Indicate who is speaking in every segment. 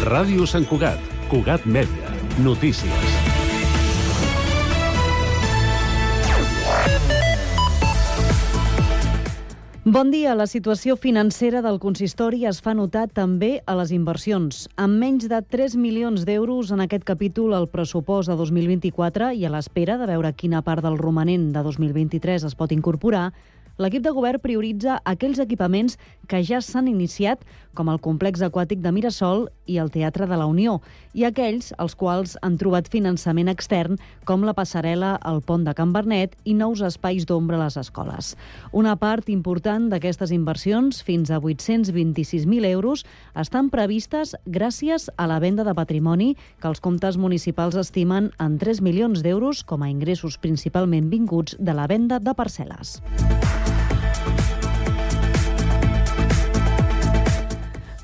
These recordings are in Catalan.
Speaker 1: Ràdio Sant Cugat, Cugat Mèdia, notícies.
Speaker 2: Bon dia. La situació financera del consistori es fa notar també a les inversions. Amb menys de 3 milions d'euros en aquest capítol al pressupost de 2024 i a l'espera de veure quina part del romanent de 2023 es pot incorporar, l'equip de govern prioritza aquells equipaments que ja s'han iniciat, com el complex aquàtic de Mirasol i el Teatre de la Unió, i aquells als quals han trobat finançament extern, com la passarel·la al pont de Can Bernet i nous espais d'ombra a les escoles. Una part important d'aquestes inversions, fins a 826.000 euros, estan previstes gràcies a la venda de patrimoni que els comptes municipals estimen en 3 milions d'euros com a ingressos principalment vinguts de la venda de parcel·les.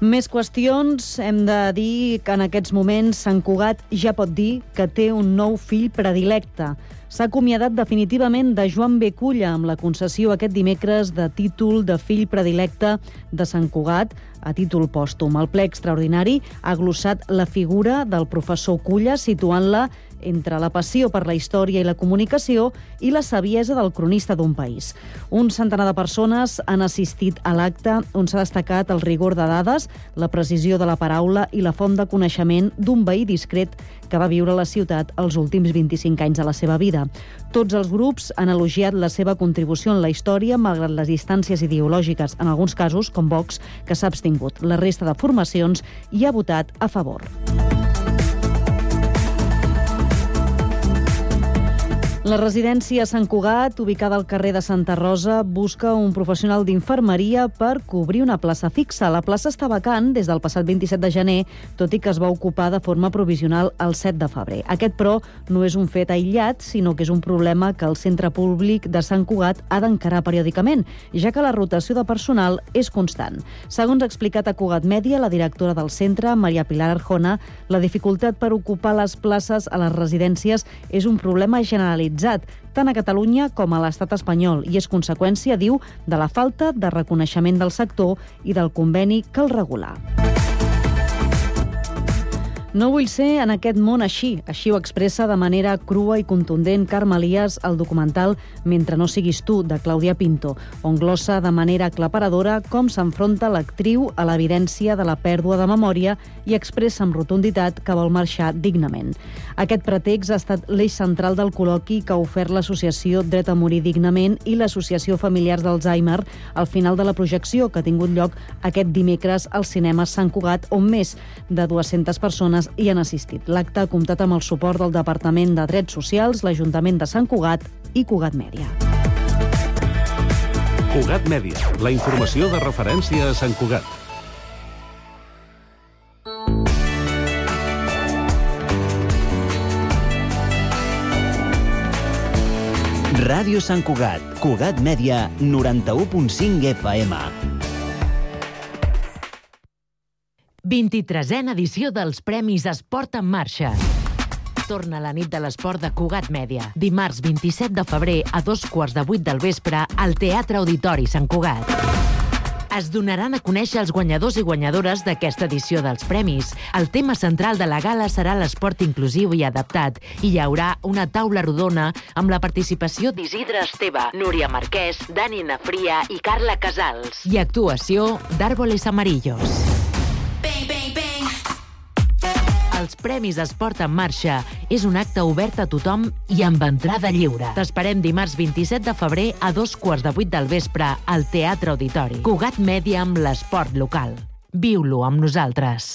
Speaker 2: Més qüestions. Hem de dir que en aquests moments Sant Cugat ja pot dir que té un nou fill predilecte. S'ha acomiadat definitivament de Joan Beculla amb la concessió aquest dimecres de títol de fill predilecte de Sant Cugat a títol pòstum. El ple extraordinari ha glossat la figura del professor Culla situant-la entre la passió per la història i la comunicació i la saviesa del cronista d'un país. Un centenar de persones han assistit a l'acte on s'ha destacat el rigor de dades, la precisió de la paraula i la font de coneixement d'un veí discret que va viure a la ciutat els últims 25 anys de la seva vida. Tots els grups han elogiat la seva contribució en la història, malgrat les distàncies ideològiques, en alguns casos, com Vox, que s'ha abstingut. La resta de formacions hi ha votat a favor. La residència Sant Cugat, ubicada al carrer de Santa Rosa, busca un professional d'infermeria per cobrir una plaça fixa. La plaça està vacant des del passat 27 de gener, tot i que es va ocupar de forma provisional el 7 de febrer. Aquest, però, no és un fet aïllat, sinó que és un problema que el centre públic de Sant Cugat ha d'encarar periòdicament, ja que la rotació de personal és constant. Segons ha explicat a Cugat Mèdia, la directora del centre, Maria Pilar Arjona, la dificultat per ocupar les places a les residències és un problema generalitzat generalitzat, tant a Catalunya com a l'estat espanyol, i és conseqüència, diu, de la falta de reconeixement del sector i del conveni que el regula. No vull ser en aquest món així. Així ho expressa de manera crua i contundent Carme Elias al documental Mentre no siguis tu, de Clàudia Pinto, on glossa de manera aclaparadora com s'enfronta l'actriu a l'evidència de la pèrdua de memòria i expressa amb rotunditat que vol marxar dignament. Aquest pretext ha estat l'eix central del col·loqui que ha ofert l'associació Dret a morir dignament i l'associació Familiars d'Alzheimer al final de la projecció que ha tingut lloc aquest dimecres al cinema Sant Cugat, on més de 200 persones hi han assistit. L'acte ha comptat amb el suport del Departament de Drets Socials, l'Ajuntament de Sant Cugat i Cugat Mèdia.
Speaker 1: Cugat Mèdia, la informació de referència a Sant Cugat.
Speaker 3: Ràdio Sant Cugat, Cugat Mèdia, 91.5 FM.
Speaker 4: 23a edició dels Premis Esport en Marxa. Torna la nit de l'esport de Cugat Mèdia. Dimarts 27 de febrer a dos quarts de vuit del vespre al Teatre Auditori Sant Cugat. Es donaran a conèixer els guanyadors i guanyadores d'aquesta edició dels premis. El tema central de la gala serà l'esport inclusiu i adaptat i hi haurà una taula rodona amb la participació d'Isidre Esteve, Núria Marquès, Dani Nafria i Carla Casals. I actuació d'Àrboles Amarillos. Els Premis Esport en Marxa és un acte obert a tothom i amb entrada lliure. T'esperem dimarts 27 de febrer a dos quarts de vuit del vespre al Teatre Auditori. Cugat Mèdia amb l'esport local. Viu-lo amb nosaltres.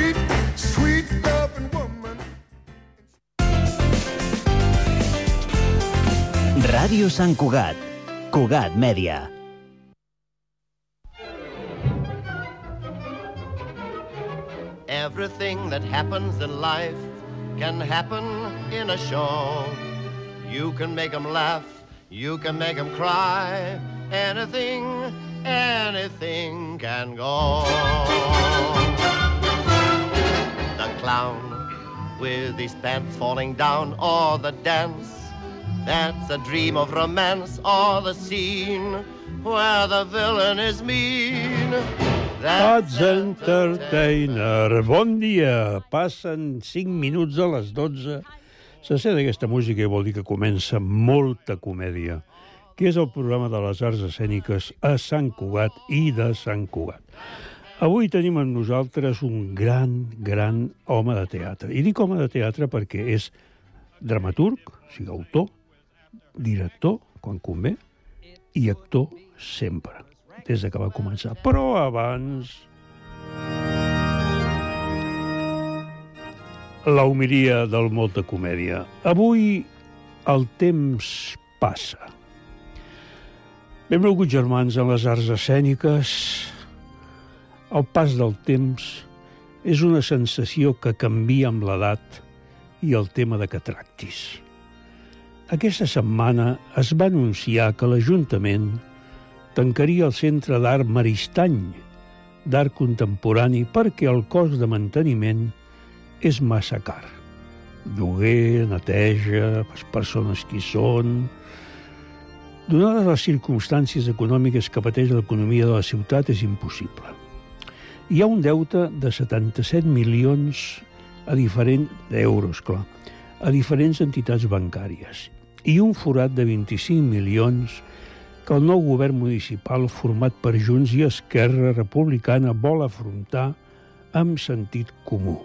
Speaker 3: Ràdio Sant Cugat. Cugat Mèdia.
Speaker 5: Everything that happens in life can happen in a show. You can make them laugh, you can make them cry. Anything, anything can go. The clown with his pants falling down, or the dance that's a dream of romance, or the scene where the villain is mean.
Speaker 6: Tots Entertainer. Bon dia. Passen 5 minuts a les 12. Se sent aquesta música i vol dir que comença molta comèdia, que és el programa de les arts escèniques a Sant Cugat i de Sant Cugat. Avui tenim amb nosaltres un gran, gran home de teatre. I dic home de teatre perquè és dramaturg, o sigui, autor, director, quan convé, i actor sempre des que va començar. Però abans... La humilia del molta comèdia. Avui el temps passa. Benvolguts germans en les arts escèniques, el pas del temps és una sensació que canvia amb l'edat i el tema de que tractis. Aquesta setmana es va anunciar que l'Ajuntament tancaria el Centre d'Art Maristany d'Art Contemporani perquè el cost de manteniment és massa car. Lloguer, neteja, les persones que hi són... Donades les circumstàncies econòmiques que pateix l'economia de la ciutat, és impossible. Hi ha un deute de 77 milions a diferent d'euros, clar, a diferents entitats bancàries i un forat de 25 milions que el nou govern municipal format per Junts i Esquerra Republicana vol afrontar amb sentit comú.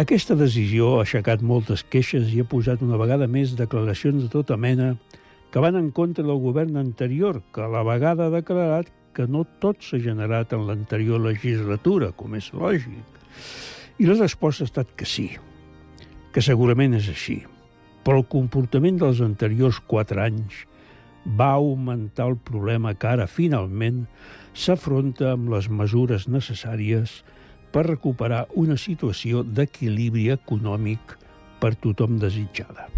Speaker 6: Aquesta decisió ha aixecat moltes queixes i ha posat una vegada més declaracions de tota mena que van en contra del govern anterior, que a la vegada ha declarat que no tot s'ha generat en l'anterior legislatura, com és lògic. I la resposta ha estat que sí, que segurament és així. Però el comportament dels anteriors quatre anys va augmentar el problema que ara, finalment, s'afronta amb les mesures necessàries per recuperar una situació d'equilibri econòmic per tothom desitjada.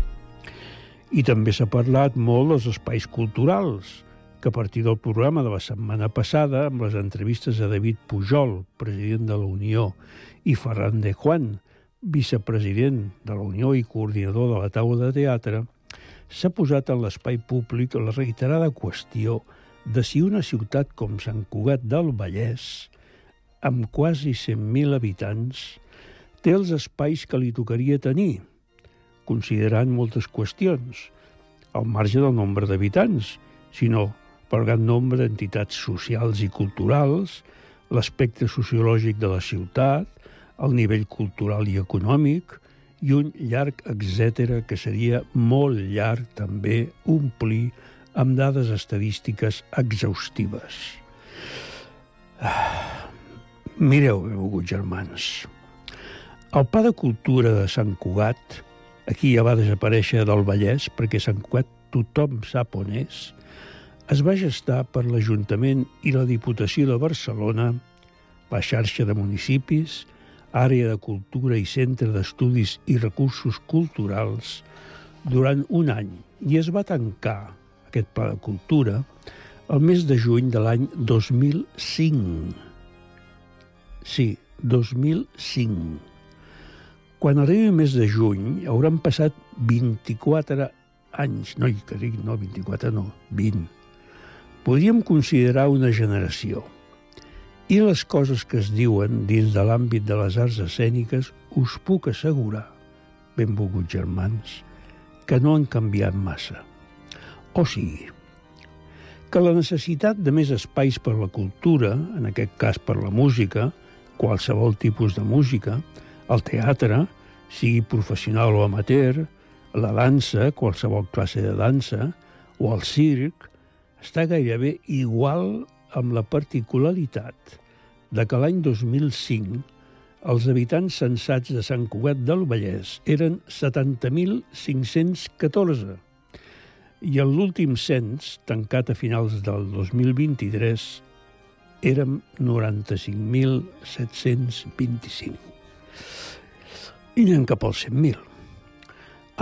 Speaker 6: I també s'ha parlat molt dels espais culturals, que a partir del programa de la setmana passada, amb les entrevistes a David Pujol, president de la Unió, i Ferran de Juan, vicepresident de la Unió i coordinador de la taula de teatre, s'ha posat en l'espai públic la reiterada qüestió de si una ciutat com Sant Cugat del Vallès, amb quasi 100.000 habitants, té els espais que li tocaria tenir, considerant moltes qüestions, al marge del nombre d'habitants, sinó pel gran nombre d'entitats socials i culturals, l'aspecte sociològic de la ciutat, el nivell cultural i econòmic, i un llarg etc que seria molt llarg també omplir amb dades estadístiques exhaustives. Ah, mireu, benvolguts germans, el Pla de Cultura de Sant Cugat, aquí ja va desaparèixer del Vallès, perquè Sant Cugat tothom sap on és, es va gestar per l'Ajuntament i la Diputació de Barcelona, la xarxa de municipis, àrea de cultura i centre d'estudis i recursos culturals, durant un any i es va tancar aquest pla de cultura el mes de juny de l'any 2005. Sí, 2005. Quan arribi el mes de juny hauran passat 24 anys, no, que dic, no, 24 no, 20. Podríem considerar una generació. I les coses que es diuen dins de l'àmbit de les arts escèniques us puc assegurar, benvolguts germans, que no han canviat massa. O sigui, que la necessitat de més espais per la cultura, en aquest cas per la música, qualsevol tipus de música, el teatre, sigui professional o amateur, la dansa, qualsevol classe de dansa, o el circ, està gairebé igual amb la particularitat de que l'any 2005 els habitants censats de Sant Cugat del Vallès eren 70.514 i en l'últim cens, tancat a finals del 2023, érem 95.725. I anem cap als 100.000.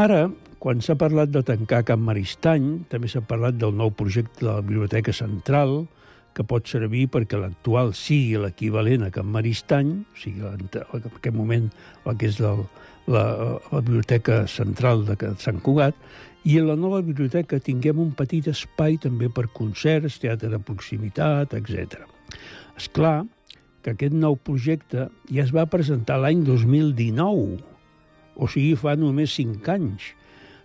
Speaker 6: Ara, quan s'ha parlat de tancar Can Maristany, també s'ha parlat del nou projecte de la Biblioteca Central, que pot servir perquè l'actual sigui l'equivalent a Can Maristany, o sigui, en aquest moment el que és la, la, la Biblioteca Central de Sant Cugat, i en la nova biblioteca tinguem un petit espai també per concerts, teatre de proximitat, etc. És clar que aquest nou projecte ja es va presentar l'any 2019, o sigui, fa només 5 anys.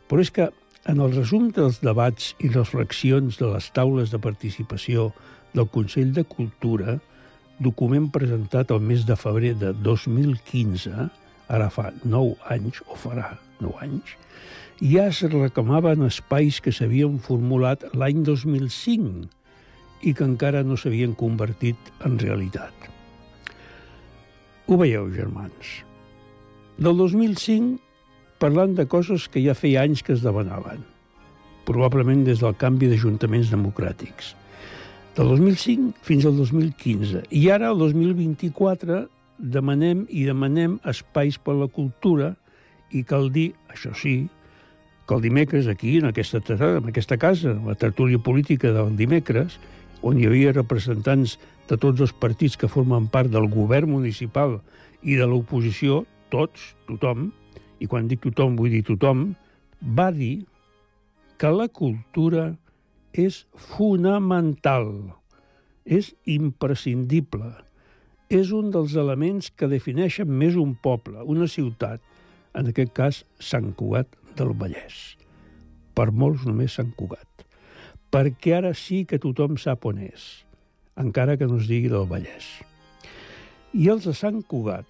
Speaker 6: Però és que en el resum dels debats i reflexions de les taules de participació del Consell de Cultura, document presentat el mes de febrer de 2015, ara fa 9 anys, o farà 9 anys, ja es reclamaven espais que s'havien formulat l'any 2005 i que encara no s'havien convertit en realitat. Ho veieu, germans. Del 2005, parlant de coses que ja feia anys que es demanaven, probablement des del canvi d'ajuntaments democràtics. Del 2005 fins al 2015. I ara, el 2024, demanem i demanem espais per la cultura i cal dir, això sí, que el dimecres aquí, en aquesta, en aquesta casa, la tertúlia política del dimecres, on hi havia representants de tots els partits que formen part del govern municipal i de l'oposició, tots, tothom, i quan dic tothom vull dir tothom, va dir que la cultura és fonamental, és imprescindible, és un dels elements que defineixen més un poble, una ciutat, en aquest cas Sant Cugat del Vallès. Per molts només Sant Cugat. Perquè ara sí que tothom sap on és, encara que no es digui del Vallès. I els de Sant Cugat,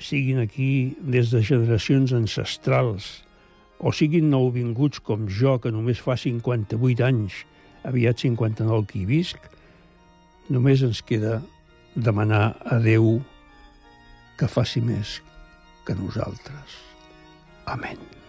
Speaker 6: siguin aquí des de generacions ancestrals, o siguin nouvinguts com jo, que només fa 58 anys, aviat 59 que hi visc, només ens queda demanar a Déu que faci més que nosaltres. Amén.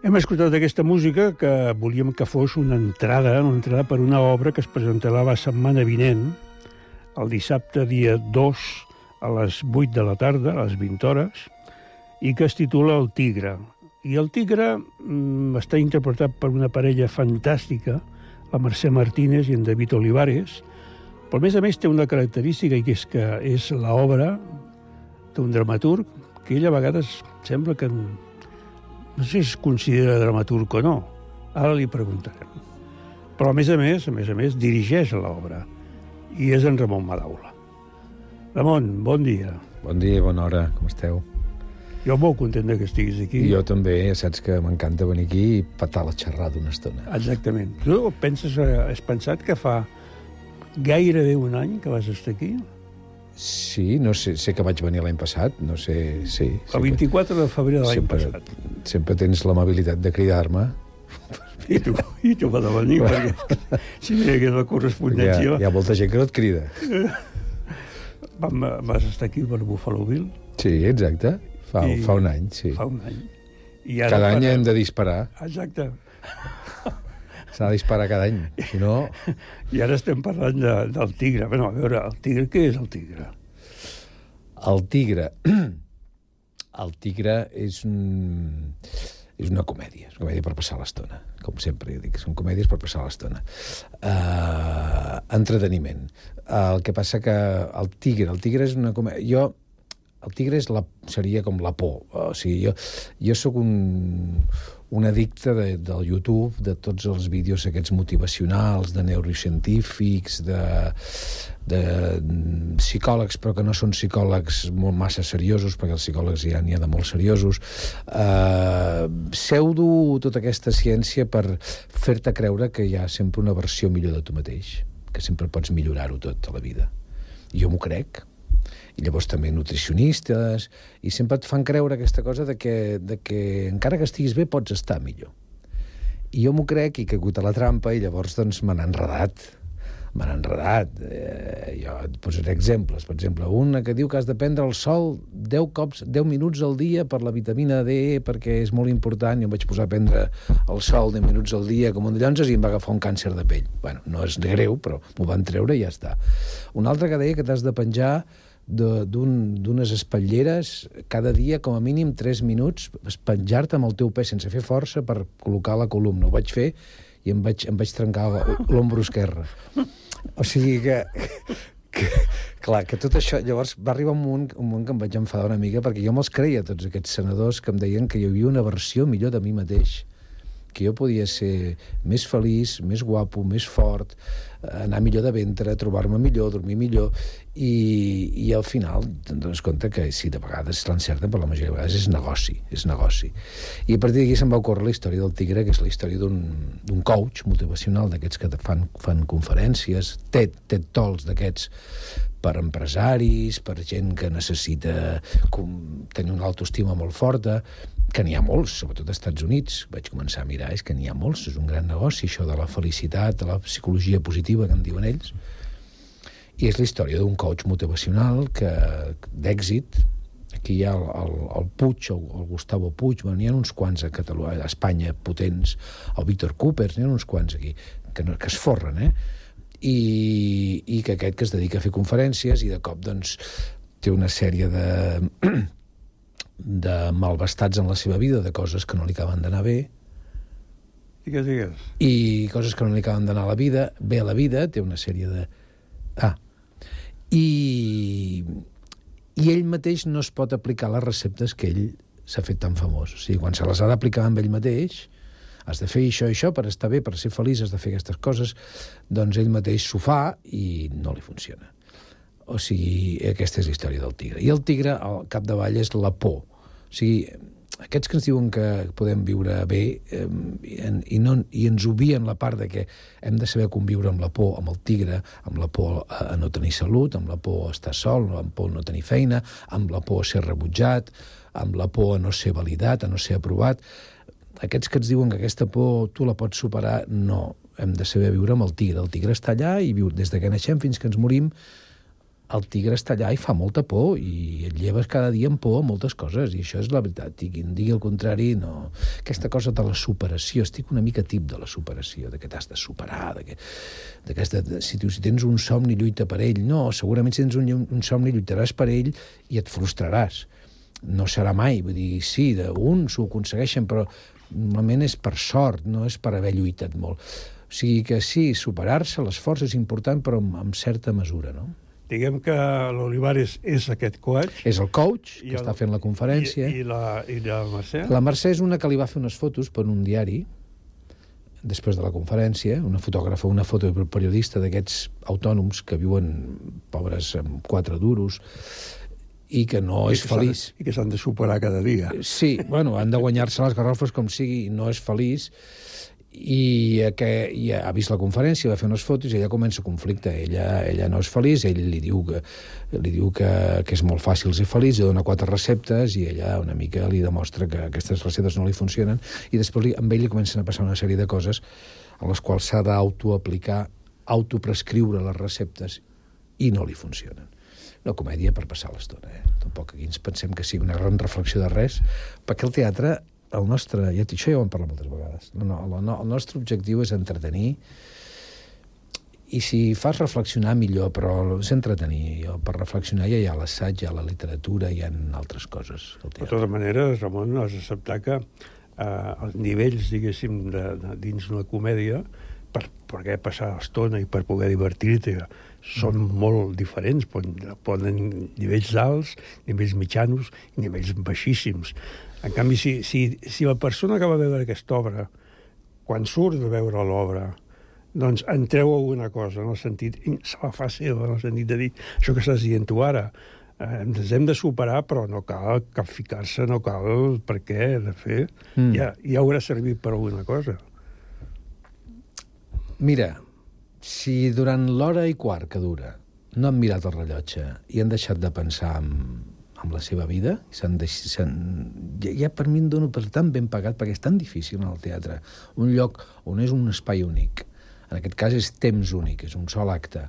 Speaker 6: Hem escoltat aquesta música que volíem que fos una entrada, una entrada per una obra que es presentarà la setmana vinent, el dissabte dia 2 a les 8 de la tarda, a les 20 hores, i que es titula El Tigre. I el Tigre mm, està interpretat per una parella fantàstica, la Mercè Martínez i en David Olivares, però a més a més té una característica i que és que és l'obra d'un dramaturg que ell a vegades sembla que no sé si es considera dramaturg o no. Ara li preguntarem. Però, a més a més, a més a més, dirigeix l'obra. I és en Ramon Madaula. Ramon, bon dia.
Speaker 7: Bon dia, bona hora, com esteu?
Speaker 6: Jo molt content que estiguis aquí.
Speaker 7: Jo també, ja saps que m'encanta venir aquí i patar la xerrada una estona.
Speaker 6: Exactament. Tu penses, eh, has pensat que fa gairebé un any que vas estar aquí?
Speaker 7: Sí, no sé, sé que vaig venir l'any passat, no sé, sí.
Speaker 6: El 24 de febrer de l'any passat.
Speaker 7: Sempre tens l'amabilitat de cridar-me.
Speaker 6: I tu, i tu va de venir, perquè si no hi hagués la correspondència...
Speaker 7: Hi ha, hi ha molta gent que no et crida.
Speaker 6: Vam, vas estar aquí per Buffalo Bill?
Speaker 7: Sí, exacte. Fa, I, fa un any, sí.
Speaker 6: Fa un any. I ara
Speaker 7: cada any hem de disparar.
Speaker 6: Exacte.
Speaker 7: S'ha de disparar cada any, si no...
Speaker 6: I ara estem parlant de, del tigre. Bueno, a veure, el tigre, què és el tigre?
Speaker 7: El tigre... El tigre és un és una comèdia, és una comèdia per passar l'estona, com sempre dic, són comèdies per passar l'estona. Uh, entreteniment. Uh, el que passa que el tigre, el tigre és una comèdia... Jo el tigre és la, seria com la por. O sigui, jo, jo sóc un, un addicte de, del YouTube, de tots els vídeos aquests motivacionals, de neurocientífics, de, de psicòlegs, però que no són psicòlegs molt massa seriosos, perquè els psicòlegs ja n'hi ha de molt seriosos. Uh, pseudo tota aquesta ciència per fer-te creure que hi ha sempre una versió millor de tu mateix, que sempre pots millorar-ho tot a la vida. Jo m'ho crec, i llavors també nutricionistes, i sempre et fan creure aquesta cosa de que, de que encara que estiguis bé pots estar millor. I jo m'ho crec i hagut a la trampa i llavors doncs me n'han enredat. Me n'han enredat. Eh, jo et posaré exemples. Per exemple, una que diu que has de prendre el sol 10 cops, 10 minuts al dia per la vitamina D perquè és molt important i em vaig posar a prendre el sol 10 minuts al dia com un de llonzes i em va agafar un càncer de pell. Bueno, no és greu, però m'ho van treure i ja està. Un altre que deia que t'has de penjar d'unes espatlleres cada dia, com a mínim 3 minuts, penjar-te amb el teu pes sense fer força per col·locar la columna. Ho vaig fer i em vaig, em vaig trencar l'ombro esquerre. O sigui que, que, clar, que tot això... Llavors va arribar un moment, un moment que em vaig enfadar una mica perquè jo me'ls creia, tots aquests senadors que em deien que hi havia una versió millor de mi mateix que jo podia ser més feliç, més guapo, més fort, anar millor de ventre, trobar-me millor, dormir millor, i, i al final dones compte que sí, de vegades l'encerten, però la majoria de vegades és negoci, és negoci. I a partir d'aquí se'm va ocórrer la història del tigre, que és la història d'un coach motivacional d'aquests que fan, fan conferències, TED, TED Talks d'aquests, per empresaris, per gent que necessita tenir una autoestima molt forta, que n'hi ha molts, sobretot als Estats Units. Vaig començar a mirar, és que n'hi ha molts, és un gran negoci, això de la felicitat, de la psicologia positiva, que en diuen ells. I és la història d'un coach motivacional que d'èxit, aquí hi ha el, el, el Puig, el, el Gustavo Puig, bueno, n'hi ha uns quants a Catalunya, a Espanya, potents, el Víctor Coopers, n'hi ha uns quants aquí, que, no, que es forren, eh? I, i que aquest que es dedica a fer conferències i de cop, doncs, té una sèrie de de malvestats en la seva vida, de coses que no li acaben d'anar bé,
Speaker 6: Digues, digues.
Speaker 7: i coses que no li acaben d'anar a la vida, bé a la vida, té una sèrie de... Ah, i, i ell mateix no es pot aplicar les receptes que ell s'ha fet tan famós. O sigui, quan se les ha d'aplicar amb ell mateix, has de fer això i això per estar bé, per ser feliç, has de fer aquestes coses, doncs ell mateix s'ho fa i no li funciona. O sigui, aquesta és la història del tigre. I el tigre, al capdavall, és la por. O sigui, aquests que ens diuen que podem viure bé eh, i, no, i ens obvien la part de que hem de saber conviure amb la por, amb el tigre, amb la por a, a no tenir salut, amb la por a estar sol, amb por a no tenir feina, amb la por a ser rebutjat, amb la por a no ser validat, a no ser aprovat. Aquests que ens diuen que aquesta por tu la pots superar, no. Hem de saber viure amb el tigre. El tigre està allà i viu des de que naixem fins que ens morim el tigre està allà i fa molta por i et lleves cada dia amb por a moltes coses i això és la veritat, i qui em digui el contrari no... aquesta cosa de la superació estic una mica tip de la superació de que t'has de superar de que, de que de, si, tu, si tens un somni lluita per ell no, segurament si tens un, un somni lluitaràs per ell i et frustraràs no serà mai, vull dir, sí, d'un s'ho aconsegueixen, però normalment és per sort, no és per haver lluitat molt. O sigui que sí, superar-se, l'esforç és important, però amb, amb certa mesura, no?
Speaker 6: Diguem que l'Olivares és aquest coach.
Speaker 7: És el coach que
Speaker 6: el-
Speaker 7: està fent la conferència.
Speaker 6: I, i, la, i la Mercè?
Speaker 7: La Mercè és una que li va fer unes fotos per un diari, després de la conferència, una fotògrafa, una fotoperiodista d'aquests autònoms que viuen pobres amb quatre duros i que no
Speaker 6: I
Speaker 7: és
Speaker 6: que de-
Speaker 7: feliç.
Speaker 6: I que s'han de superar cada dia.
Speaker 7: Sí, bueno, han de guanyar-se les garrofes com sigui, i no és feliç, i, que, i ha vist la conferència, va fer unes fotos i ella comença conflicte. Ella, ella no és feliç, ell li diu, que, li diu que, que és molt fàcil ser feliç, li dona quatre receptes i ella una mica li demostra que aquestes receptes no li funcionen i després li, amb ell li comencen a passar una sèrie de coses a les quals s'ha d'autoaplicar, autoprescriure les receptes i no li funcionen. Una comèdia per passar l'estona, eh? Tampoc aquí ens pensem que sigui una gran reflexió de res, perquè el teatre, el nostre, ja això ja ho hem parlat moltes vegades, no, no, el, el nostre objectiu és entretenir i si fas reflexionar millor, però és entretenir. Jo, per reflexionar ja hi ha l'assaig, hi ha la literatura, hi ha altres coses.
Speaker 6: De totes maneres, Ramon, has d'acceptar que eh, els nivells, diguéssim, de, de, dins una comèdia, per, què passar l'estona i per poder divertir-te. Són mm. molt diferents, poden, poden nivells alts, nivells mitjanos i nivells baixíssims. En canvi, si, si, si la persona que va veure aquesta obra, quan surt de veure l'obra, doncs en treu alguna cosa, en el sentit, se la fa seva, en el sentit de dir, això que estàs dient tu ara, eh, ens hem de superar, però no cal capficar-se, no cal per què, de fer, mm. ja, ja haurà servit per alguna cosa.
Speaker 7: Mira, si durant l'hora i quart que dura no han mirat el rellotge i han deixat de pensar en, en la seva vida, s'han ja, ja per mi em dono per tan ben pagat perquè és tan difícil en el teatre. Un lloc on és un espai únic. En aquest cas és temps únic, és un sol acte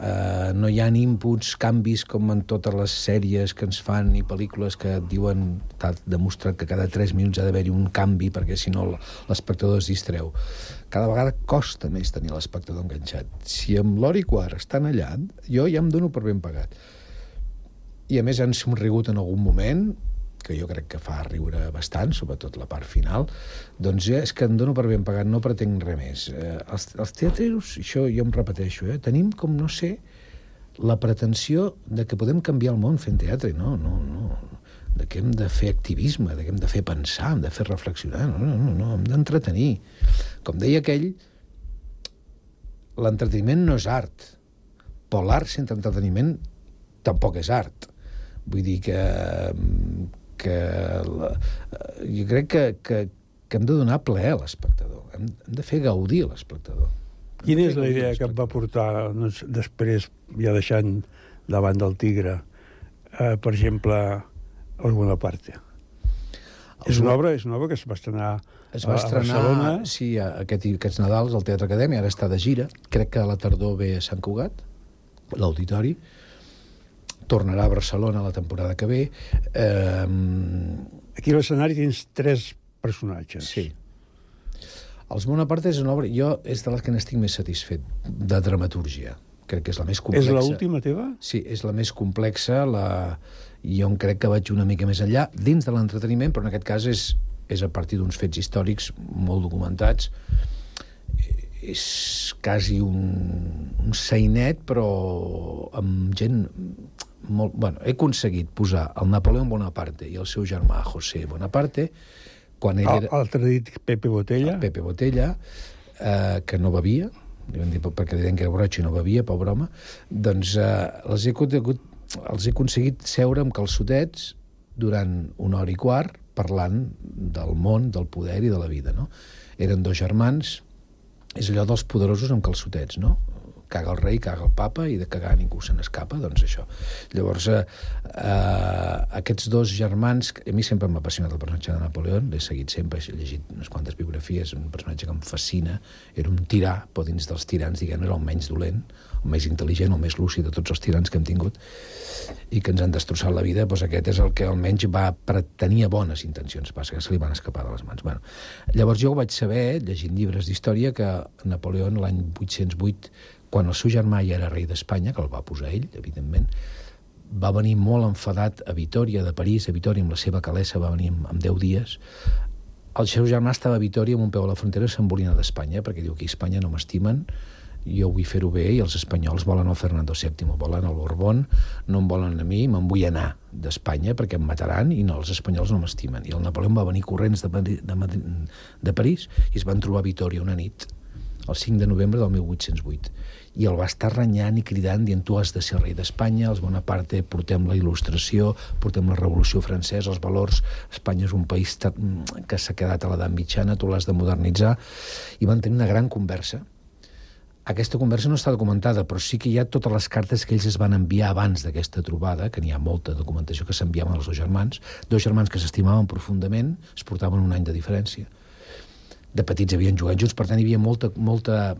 Speaker 7: eh, no hi ha inputs, canvis com en totes les sèries que ens fan i pel·lícules que et diuen, t'ha demostrat que cada 3 minuts ha d'haver-hi un canvi perquè si no l'espectador es distreu. Cada vegada costa més tenir l'espectador enganxat. Si amb l'hora i quart estan allà, jo ja em dono per ben pagat. I a més han somrigut en algun moment, que jo crec que fa riure bastant, sobretot la part final, doncs ja és que em dono per ben pagat, no pretenc res més. Eh, els, els teatreros, això jo em repeteixo, eh, tenim com, no sé, la pretensió de que podem canviar el món fent teatre. No, no, no. De que hem de fer activisme, de que hem de fer pensar, hem de fer reflexionar. No, no, no, no hem d'entretenir. Com deia aquell, l'entreteniment no és art, però l'art sense entreteniment tampoc és art. Vull dir que que la, jo crec que, que, que hem de donar plaer a l'espectador, hem, hem de fer gaudir a l'espectador.
Speaker 6: Quina és la idea que et va portar doncs, després, ja deixant davant del Tigre, eh, per exemple, alguna part? És una obra, és una obra que es va estrenar
Speaker 7: es va estrenar, a Barcelona. Sí, aquest, aquests Nadals al Teatre Acadèmia, ara està de gira. Crec que a la tardor ve a Sant Cugat, l'auditori tornarà a Barcelona la temporada que ve. Eh...
Speaker 6: Aquí a l'escenari tens tres personatges.
Speaker 7: Sí. Els Bonaparte és una obra... Jo és de les que n'estic més satisfet, de dramatúrgia. Crec que és la més complexa.
Speaker 6: És l'última teva?
Speaker 7: Sí, és la més complexa. La... Jo crec que vaig una mica més enllà, dins de l'entreteniment, però en aquest cas és, és a partir d'uns fets històrics molt documentats. És quasi un, un sainet, però amb gent molt... Bueno, he aconseguit posar el Napoleó Bonaparte i el seu germà José Bonaparte quan ell era...
Speaker 6: Altre dit Pepe Botella.
Speaker 7: Pepe Botella, eh, que no bevia, li van dir perquè li deien que era borratxo i no bevia, pobre home, doncs eh, els, he conegut, els he aconseguit seure amb calçotets durant una hora i quart parlant del món, del poder i de la vida, no? Eren dos germans, és allò dels poderosos amb calçotets, no? Caga el rei, caga el papa, i de cagar ningú se n'escapa, doncs això. Llavors, eh, eh, aquests dos germans, a mi sempre m'ha apassionat el personatge de Napoleó, l'he seguit sempre, he llegit unes quantes biografies, un personatge que em fascina, era un tirà, però dins dels tirans, diguem era el menys dolent, el més intel·ligent, el més lúcid de tots els tirans que hem tingut, i que ens han destrossat la vida, doncs aquest és el que almenys va tenia bones intencions, passa que se li van escapar de les mans. Bueno, llavors jo ho vaig saber, llegint llibres d'història, que Napoleó l'any 808 quan el seu germà ja era rei d'Espanya, que el va posar ell, evidentment, va venir molt enfadat a Vitoria, de París, a Vitoria, amb la seva calessa, va venir amb, amb 10 dies. El seu germà estava a Vitoria, amb un peu a la frontera, s'embolina d'Espanya, perquè diu que a Espanya no m'estimen, jo vull fer-ho bé i els espanyols volen el Fernando VII, volen el Borbón, no em volen a mi, me'n vull anar d'Espanya perquè em mataran i no, els espanyols no m'estimen. I el Napoleó va venir corrents de, de, de París i es van trobar a Vitoria una nit, el 5 de novembre del 1808 i el va estar renyant i cridant dient tu has de ser rei d'Espanya, els Bonaparte portem la il·lustració, portem la revolució francesa, els valors, Espanya és un país que s'ha quedat a l'edat mitjana, tu l'has de modernitzar, i van tenir una gran conversa. Aquesta conversa no està documentada, però sí que hi ha totes les cartes que ells es van enviar abans d'aquesta trobada, que n'hi ha molta documentació que s'enviaven als dos germans, dos germans que s'estimaven profundament, es portaven un any de diferència. De petits havien jugat junts, per tant hi havia molta, molta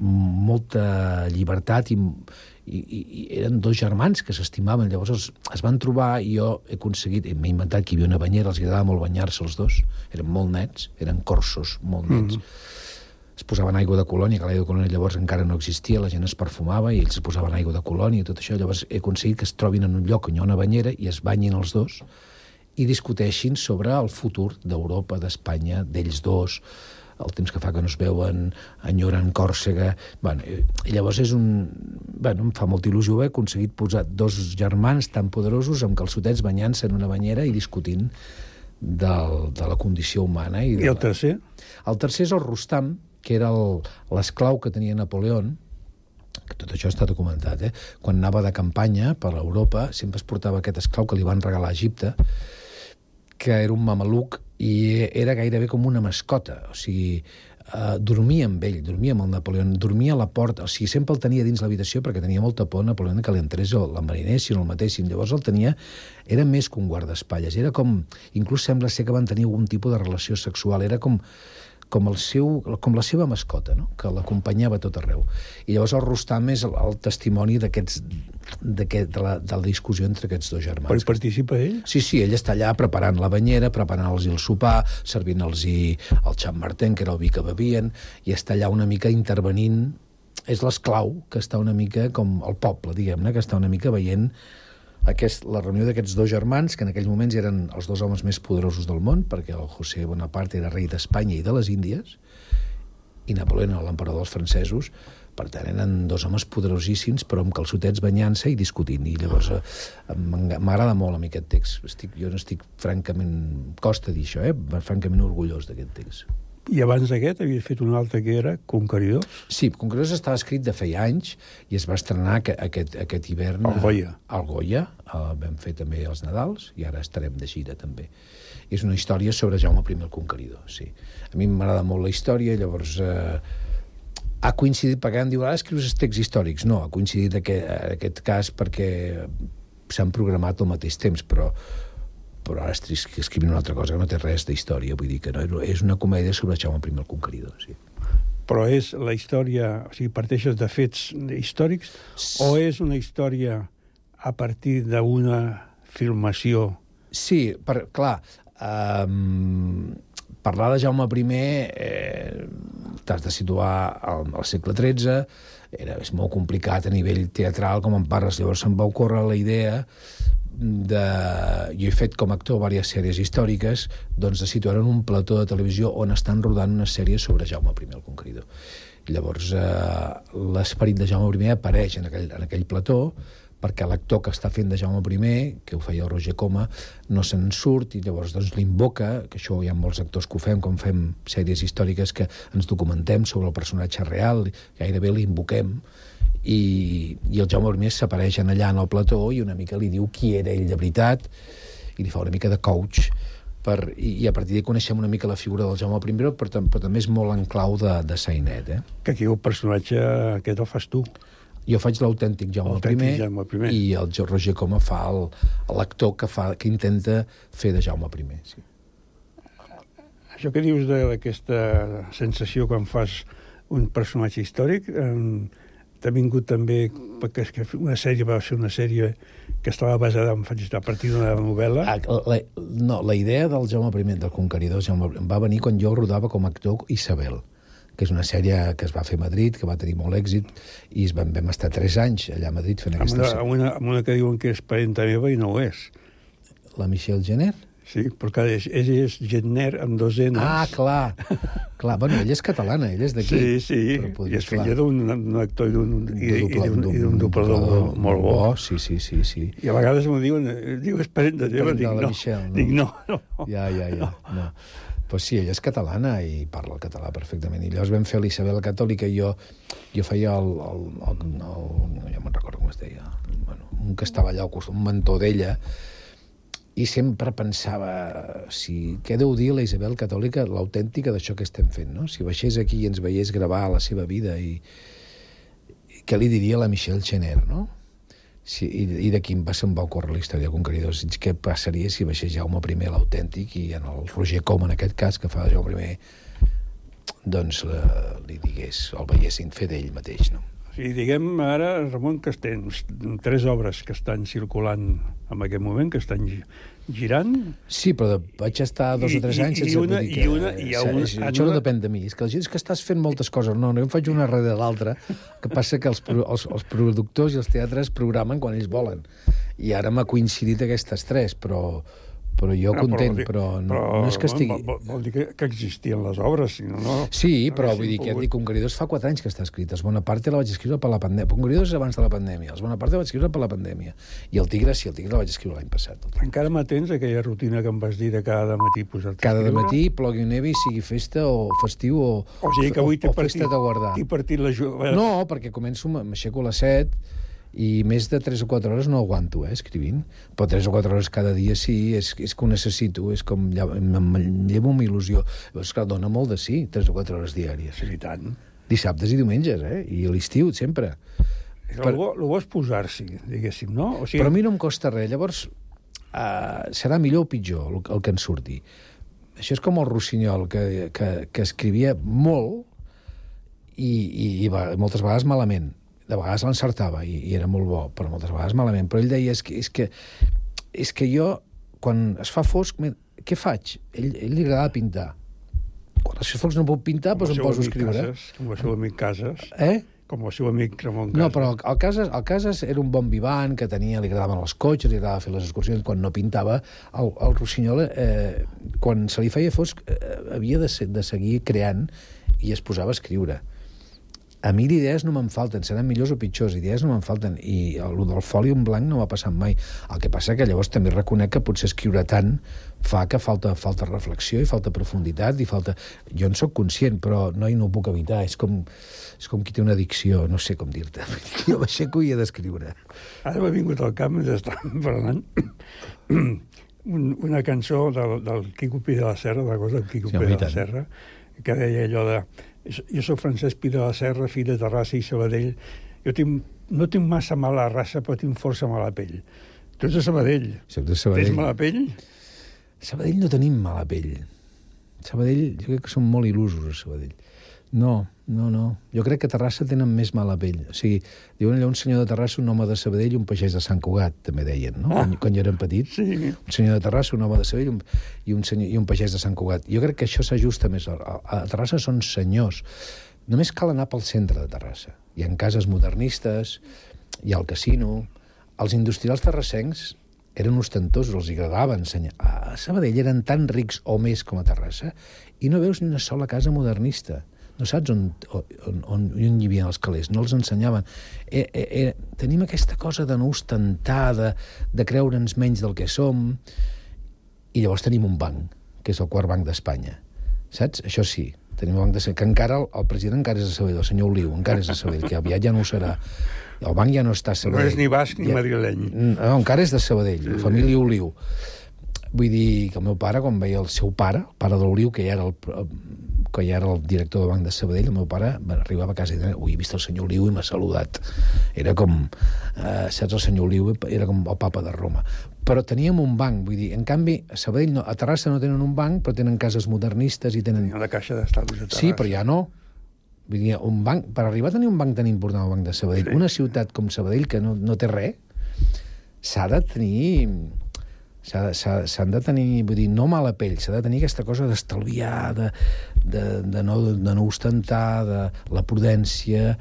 Speaker 7: molta llibertat i, i, i eren dos germans que s'estimaven. Llavors es, es van trobar i jo he aconseguit, m'he inventat que hi havia una banyera, els agradava molt banyar-se els dos, eren molt nets, eren corsos molt nets. Mm -hmm. Es posaven aigua de colònia, que l'aigua de colònia llavors encara no existia, la gent es perfumava i ells es posaven aigua de colònia i tot això. Llavors he aconseguit que es trobin en un lloc on hi ha una banyera i es banyin els dos i discuteixin sobre el futur d'Europa, d'Espanya, d'ells dos, el temps que fa que no es veuen, enyoren Còrsega... Bueno, i llavors és un... Bueno, em fa molta il·lusió haver aconseguit posar dos germans tan poderosos amb calçotets banyant-se en una banyera i discutint del, de la condició humana. I,
Speaker 6: I el tercer?
Speaker 7: El tercer és el Rustam, que era el- l'esclau que tenia Napoleón, que tot això està documentat, eh? Quan anava de campanya per Europa, sempre es portava aquest esclau que li van regalar a Egipte, que era un mameluc i era gairebé com una mascota. O sigui, eh, dormia amb ell, dormia amb el Napoleón, dormia a la porta, o sigui, sempre el tenia dins l'habitació perquè tenia molta por Napoleón que li entrés o l'enverinessin o el matessin. Llavors el tenia, era més que un guardaespatlles, era com, inclús sembla ser que van tenir algun tipus de relació sexual, era com, com, el seu, com la seva mascota, no? que l'acompanyava tot arreu. I llavors el Rustam és el, el testimoni d'aquests d'aquest- de, la, de la discussió entre aquests dos germans.
Speaker 6: Però hi participa ell?
Speaker 7: Sí, sí, ell està allà preparant la banyera, preparant-los el sopar, servint-los el xap martén, que era el vi que bevien, i està allà una mica intervenint. És l'esclau que està una mica com el poble, diguem-ne, que està una mica veient aquest, la reunió d'aquests dos germans, que en aquells moments eren els dos homes més poderosos del món, perquè el José Bonaparte era rei d'Espanya i de les Índies, i Napoleó era l'emperador dels francesos, per tant, eren dos homes poderosíssims, però amb calçotets banyant-se i discutint. I llavors eh, m'agrada molt a mi aquest text. Estic, jo n'estic francament... Costa dir això, eh? Francament orgullós d'aquest text.
Speaker 6: I abans d'aquest havia fet un altre que era Conqueridors.
Speaker 7: Sí, Conquerors estava escrit de feia anys i es va estrenar aqu- aquest, aquest hivern...
Speaker 6: Al Goya.
Speaker 7: Al Goya, el vam fer també els Nadals i ara estarem de gira també. És una història sobre Jaume I el Conqueridor, sí. A mi m'agrada molt la història, llavors... Eh, ha coincidit, perquè em diu, ara escrius els texts històrics. No, ha coincidit aquest, aquest cas perquè s'han programat al mateix temps, però però ara estic escrivint una altra cosa que no té res d'història, vull dir que no, és una comèdia sobre Jaume I el Conqueridor, sí.
Speaker 6: Però és la història... O sigui, parteixes de fets històrics o és una història a partir d'una filmació?
Speaker 7: Sí, per, clar, um, parlar de Jaume I eh, t'has de situar al, al segle XIII, era, és molt complicat a nivell teatral, com en parles. Llavors se'm va ocórrer la idea de... Jo he fet com a actor diverses sèries històriques, doncs de situar en un plató de televisió on estan rodant una sèrie sobre Jaume I el Conqueridor. Llavors, eh, l'esperit de Jaume I apareix en aquell, en aquell plató, perquè l'actor que està fent de Jaume I, que ho feia el Roger Coma, no se'n surt i llavors doncs, l'invoca, que això hi ha molts actors que ho fem, quan fem sèries històriques que ens documentem sobre el personatge real, gairebé l'invoquem, i, i el Jaume I s'apareix en allà en el plató i una mica li diu qui era ell de veritat i li fa una mica de coach per, i, i a partir d'ahí coneixem una mica la figura del Jaume I, però, però, però també és molt en clau de, de Sainet. Eh?
Speaker 6: Que aquí el personatge aquest el fas tu.
Speaker 7: Jo faig l'autèntic Jaume, I,
Speaker 6: Jaume I.
Speaker 7: i el Roger Coma fa l'actor que, fa, que intenta fer de Jaume I. Sí.
Speaker 6: Això que dius d'aquesta sensació quan fas un personatge històric, eh, t'ha vingut també perquè és que una sèrie va ser una sèrie que estava basada en, a partir d'una novel·la.
Speaker 7: Ah, La, no, la idea del Jaume I, del Conqueridor, Jaume, I, va venir quan jo rodava com a actor Isabel, que és una sèrie que es va fer a Madrid, que va tenir molt èxit, i es van, vam estar tres anys allà a Madrid fent
Speaker 6: amb,
Speaker 7: aquesta
Speaker 6: una,
Speaker 7: sèrie.
Speaker 6: amb, una, amb una que diuen que és parenta meva i no ho és.
Speaker 7: La Michelle Jenner?
Speaker 6: Sí, perquè és, ell és Genner amb dos N's.
Speaker 7: Ah, clar. clar. Bueno, ella és catalana, ella és d'aquí.
Speaker 6: Sí, sí,
Speaker 7: Però
Speaker 6: i
Speaker 7: podria-
Speaker 6: és filla d'un actor i d'un d'un doblador molt, molt bo.
Speaker 7: Sí, sí, sí, sí.
Speaker 6: I a vegades m'ho diuen, diu, és parenta teva,
Speaker 7: Parenta
Speaker 6: dic
Speaker 7: de
Speaker 6: no.
Speaker 7: Michelle, no.
Speaker 6: Dic no, no.
Speaker 7: Ja, ja, ja. No. Pues sí, ella és catalana i parla el català perfectament. I llavors vam fer l'Isabel Catòlica i jo, jo feia el... el, el, el, el ja me'n recordo com es deia. Bueno, un que estava allà al costat, un mentor d'ella, i sempre pensava si, què deu dir la Isabel Catòlica l'autèntica d'això que estem fent, no? Si baixés aquí i ens veiés gravar la seva vida i, i què li diria la Michelle Chener, no? Sí, i, i d'aquí em va, se'm va ocórrer la història de Conqueridors. Què passaria si baixés Jaume I l'autèntic i en el Roger Com, en aquest cas, que fa de Jaume I, doncs la, li digués, el veiessin fer d'ell mateix, no?
Speaker 6: Sigui, diguem ara, Ramon, que estem tres obres que estan circulant en aquest moment, que estan gi- girant.
Speaker 7: Sí, però de, vaig estar dos
Speaker 6: I-
Speaker 7: o tres
Speaker 6: i-
Speaker 7: anys
Speaker 6: i
Speaker 7: sense
Speaker 6: una-
Speaker 7: dir
Speaker 6: i
Speaker 7: que...
Speaker 6: una- i a
Speaker 7: és-
Speaker 6: una- en
Speaker 7: això no depèn de mi. És que la gent és que estàs fent moltes coses. No, no, jo en faig una darrere l'altra. que passa que els, els, els productors i els teatres programen quan ells volen. I ara m'ha coincidit aquestes tres, però però jo
Speaker 6: Ah,
Speaker 7: content,
Speaker 6: dir-
Speaker 7: però, no, no és que estigui...
Speaker 6: Vol, vol dir que, que existien les obres, si no... no
Speaker 7: Sí,
Speaker 6: no
Speaker 7: però vull dir que ja dic, Conqueridors fa 4 anys que està escrit. Els Bonaparte la vaig escriure per la pandèmia. Conqueridors és abans de la pandèmia. Els Bonaparte la vaig escriure per la pandèmia. I el Tigre, sí, el Tigre la vaig escriure l'any passat.
Speaker 6: Encara mantens aquella rutina que em vas dir de cada matí posar-te
Speaker 7: Cada matí, plogui o nevi, sigui festa o festiu o,
Speaker 6: O sigui que avui
Speaker 7: o, o festa
Speaker 6: partit,
Speaker 7: de guardar.
Speaker 6: t'he partit la... ju-
Speaker 7: No, perquè començo, m'aixeco a les 7 i més de 3 o 4 hores no aguanto, eh, escrivint. Però 3 o 4 hores cada dia sí, és, és que ho necessito, és com... lla- Em, llevo amb il·lusió. Llavors, clar, dona molt de sí, 3 o 4 hores diàries.
Speaker 6: Sí, i tant.
Speaker 7: Dissabtes i diumenges, eh? I a l'estiu, sempre.
Speaker 6: Però... Bo, el bo és posar-s'hi, diguéssim, no? O sigui,
Speaker 7: Però a mi no em costa res. Llavors, uh, serà millor o pitjor el, el que en surti. Això és com el Rossinyol, que, que, que escrivia molt i, i, i va, moltes vegades malament. De vegades l'encertava i, i era molt bo, però moltes vegades malament. Però ell deia, és que, és que, és que jo, quan es fa fosc, què faig? Ell, ell li agradava pintar. Quan es fa fosc no puc pintar,
Speaker 6: com
Speaker 7: doncs em poso a escriure.
Speaker 6: Casas, com el seu amic Casas,
Speaker 7: Eh?
Speaker 6: com el seu amic Ramon Casas.
Speaker 7: No, però el, el, Casas, el Casas era un bon vivant, que tenia, li agradaven els cotxes, li agradava fer les excursions, quan no pintava, el, el Rossinyol, eh, quan se li feia fosc, eh, havia de, se, de seguir creant i es posava a escriure. A mi d'idees no me'n falten, seran millors o pitjors, idees no me'n falten, i el del foli en blanc no m'ha passat mai. El que passa que llavors també reconec que potser escriure tant fa que falta, falta reflexió i falta profunditat i falta... Jo en sóc conscient, però no, i no ho puc evitar. És com, és com qui té una addicció, no sé com dir-te. Jo m'aixeco i he d'escriure.
Speaker 6: Ara m'ha vingut al cap mentre estàvem parlant un, una cançó del, del Quico Pi de la Serra, de la cosa del Quico
Speaker 7: Sí,
Speaker 6: Pi de la. Serra, que deia allò de... Jo sóc Francesc Pi de la Serra, fill de Terrassa i Sabadell. Jo tinc, no tinc massa mala raça, però tinc força mala pell. Tu ets de Sabadell.
Speaker 7: Soc de
Speaker 6: Tens
Speaker 7: Sabadell.
Speaker 6: mala pell?
Speaker 7: Sabadell no tenim mala pell. Sabadell, jo crec que som molt il·lusos a Sabadell. No, no, no. Jo crec que Terrassa tenen més mala pell. O sigui, diuen allò un senyor de Terrassa, un home de Sabadell i un pagès de Sant Cugat, també deien, no? Quan, quan jo érem petits.
Speaker 6: Sí.
Speaker 7: Un senyor de Terrassa, un home de Sabadell un, i, un senyor, i un pagès de Sant Cugat. Jo crec que això s'ajusta més. A, a Terrassa són senyors. Només cal anar pel centre de Terrassa. Hi ha cases modernistes, hi ha el casino... Els industrials terrassencs eren ostentosos, els agradava ensenyar. A Sabadell eren tan rics o més com a Terrassa i no veus ni una sola casa modernista. No saps on, on, on, on hi havia els calés, no els ensenyaven. Eh, eh, eh, tenim aquesta cosa de no ostentar, de, de creure'ns menys del que som, i llavors tenim un banc, que és el quart banc d'Espanya. Saps? Això sí, tenim un banc de Sabadell, que encara el, el president encara és de Sabadell, el senyor Oliu encara és de Sabadell, que aviat ja no ho serà. El banc ja no està a
Speaker 6: No
Speaker 7: Sabadell.
Speaker 6: és ni basc ni
Speaker 7: Ja-
Speaker 6: madrileny.
Speaker 7: no, encara és de Sabadell, la família Oliu. Vull dir que el meu pare, quan veia el seu pare, el pare de l'Oliu, que ja era el, que ja era el director del Banc de Sabadell, el meu pare va- arribava a casa i deia, ui, he vist el senyor Oliu i m'ha saludat. Era com, eh, saps, el senyor Oliu era com el papa de Roma. Però teníem un banc, vull dir, en canvi, a Sabadell, no, a Terrassa no tenen un banc, però tenen cases modernistes i tenen...
Speaker 6: Tenia la caixa d'estalvis de Terrassa.
Speaker 7: Sí, però ja no. Vull dir, un banc, per arribar a tenir un banc tan important, el Banc de Sabadell, sí. una ciutat com Sabadell, que no, no té res, s'ha de tenir... s'ha- s'ha- S'han de tenir, vull dir, no mala pell, s'ha de tenir aquesta cosa d'estalviar, de, de, de, no, de no ostentar, de la prudència,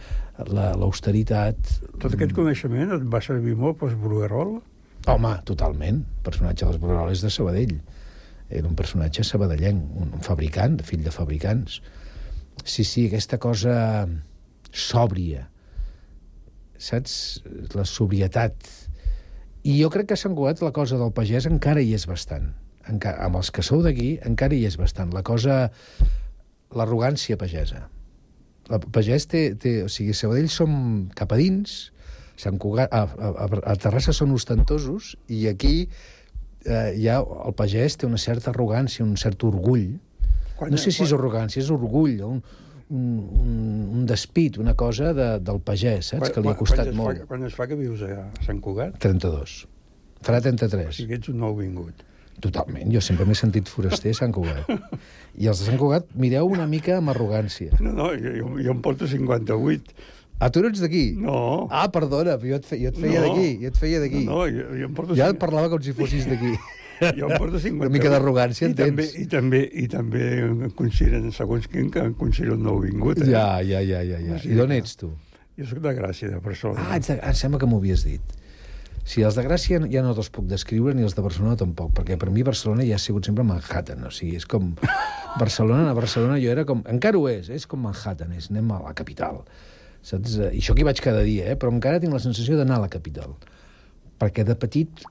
Speaker 7: la- l'austeritat...
Speaker 6: Tot aquest coneixement et va servir molt pels Bruguerol?
Speaker 7: Home, totalment. El personatge dels Brugueroles de Sabadell. Era un personatge sabadellenc, un fabricant, fill de fabricants. Sí, sí, aquesta cosa sòbria. Saps? La sobrietat. I jo crec que a Sant Cugat la cosa del pagès encara hi és bastant. Enca amb els que sou d'aquí encara hi és bastant. La cosa... L'arrogància pagesa. El pagès té, té... O sigui, Sabadell som cap a dins, Sant Cugat, a, a, a Terrassa són ostentosos i aquí eh, ja el pagès té una certa arrogància, un cert orgull.
Speaker 6: Quan-
Speaker 7: no sé si és arrogància, és orgull, un, un, un, un despit, una cosa de, del pagès, saps? que li ha costat
Speaker 6: quan
Speaker 7: molt.
Speaker 6: Fa, quan es fa que vius a Sant Cugat?
Speaker 7: 32. Farà
Speaker 6: O
Speaker 7: 33.
Speaker 6: sigui, ets un nou vingut.
Speaker 7: Totalment. Jo sempre m'he sentit foraster a Sant Cugat. I els de Sant Cugat mireu una mica amb arrogància.
Speaker 6: No, no, jo, jo, em porto 58.
Speaker 7: Ah, tu no ets d'aquí?
Speaker 6: No.
Speaker 7: Ah, perdona, jo et, fe, jo et feia
Speaker 6: No.
Speaker 7: d'aquí, jo et feia d'aquí.
Speaker 6: No, no, jo, jo em porto...
Speaker 7: Ja et parlava com si fossis d'aquí.
Speaker 6: Jo em porto 58.
Speaker 7: Una mica d'arrogància
Speaker 6: I
Speaker 7: en
Speaker 6: també,
Speaker 7: tens.
Speaker 6: I també, i també em consideren, segons quin, que em considero un nou vingut. Eh?
Speaker 7: Ja, ja, ja, ja, ja.
Speaker 6: Sí,
Speaker 7: I d'on ets, tu?
Speaker 6: Jo sóc de Gràcia, de persona.
Speaker 7: Ah, ets de... ah, sembla que m'ho havies dit. Si els de Gràcia ja no te'ls puc descriure, ni els de Barcelona tampoc, perquè per mi Barcelona ja ha sigut sempre Manhattan, o sigui, és com... Barcelona, a Barcelona jo era com... Encara ho és, és com Manhattan, és anem a la capital. Saps? I això que hi vaig cada dia, eh? però encara tinc la sensació d'anar a la capital. Perquè de petit,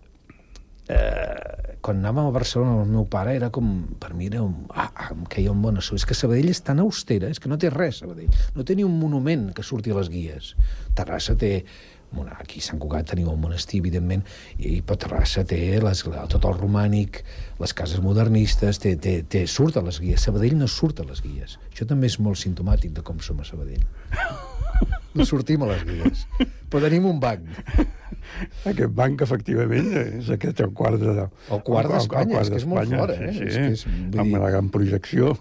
Speaker 7: eh, quan anàvem a Barcelona amb el meu pare, era com, per mi era un... Ah, ah, em queia un bon açò. És que Sabadell és tan austera, és que no té res, Sabadell. No té ni un monument que surti a les guies. Terrassa té bueno, aquí a Sant Cugat teniu un monestir, evidentment, i, i Terrassa té les, tot el romànic, les cases modernistes, té, té, té, surt a les guies. Sabadell no surt a les guies. Això també és molt sintomàtic de com som a Sabadell. No sortim a les guies, però tenim un banc.
Speaker 6: Aquest banc, efectivament, és aquest el quart de...
Speaker 7: El quart d'Espanya, és que és molt fort, eh?
Speaker 6: Sí, sí.
Speaker 7: És que és, vull
Speaker 6: amb
Speaker 7: dir,
Speaker 6: la gran projecció.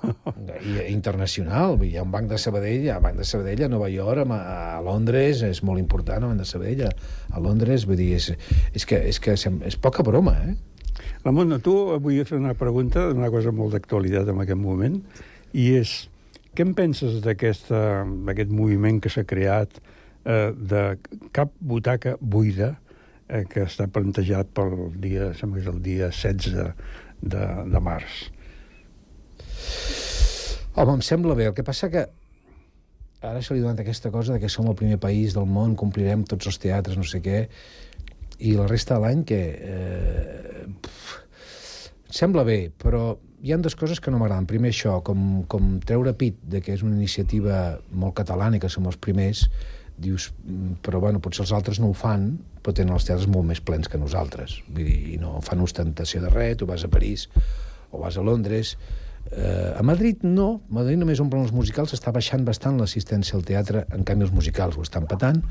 Speaker 7: i, internacional, vull dir, hi ha un banc de Sabadell, hi ha un banc de Sabadell a Nova York, a, a Londres, és molt important, el banc de Sabadell, a, a Londres, vull dir, és, és que, és, que sem- és poca broma, eh?
Speaker 6: Ramon, a tu vull fer una pregunta d'una cosa molt d'actualitat en aquest moment, i és, què en penses d'aquest moviment que s'ha creat eh, de cap butaca buida eh, que està plantejat pel dia, sembla que és el dia 16 de, de març?
Speaker 7: Home, em sembla bé. El que passa que ara se li donat aquesta cosa de que som el primer país del món, complirem tots els teatres, no sé què, i la resta de l'any que... Eh, pf, em sembla bé, però hi han dues coses que no m'agraden. Primer això, com, com treure pit de que és una iniciativa molt catalana i que som els primers, dius, "Mm, però bueno, potser els altres no ho fan, però tenen els teatres molt més plens que nosaltres. Vull dir, no fan ostentació de res, tu vas a París o vas a Londres... Eh, a Madrid no, a Madrid només omplen els musicals, està baixant bastant l'assistència al teatre, en canvi els musicals ho estan patant,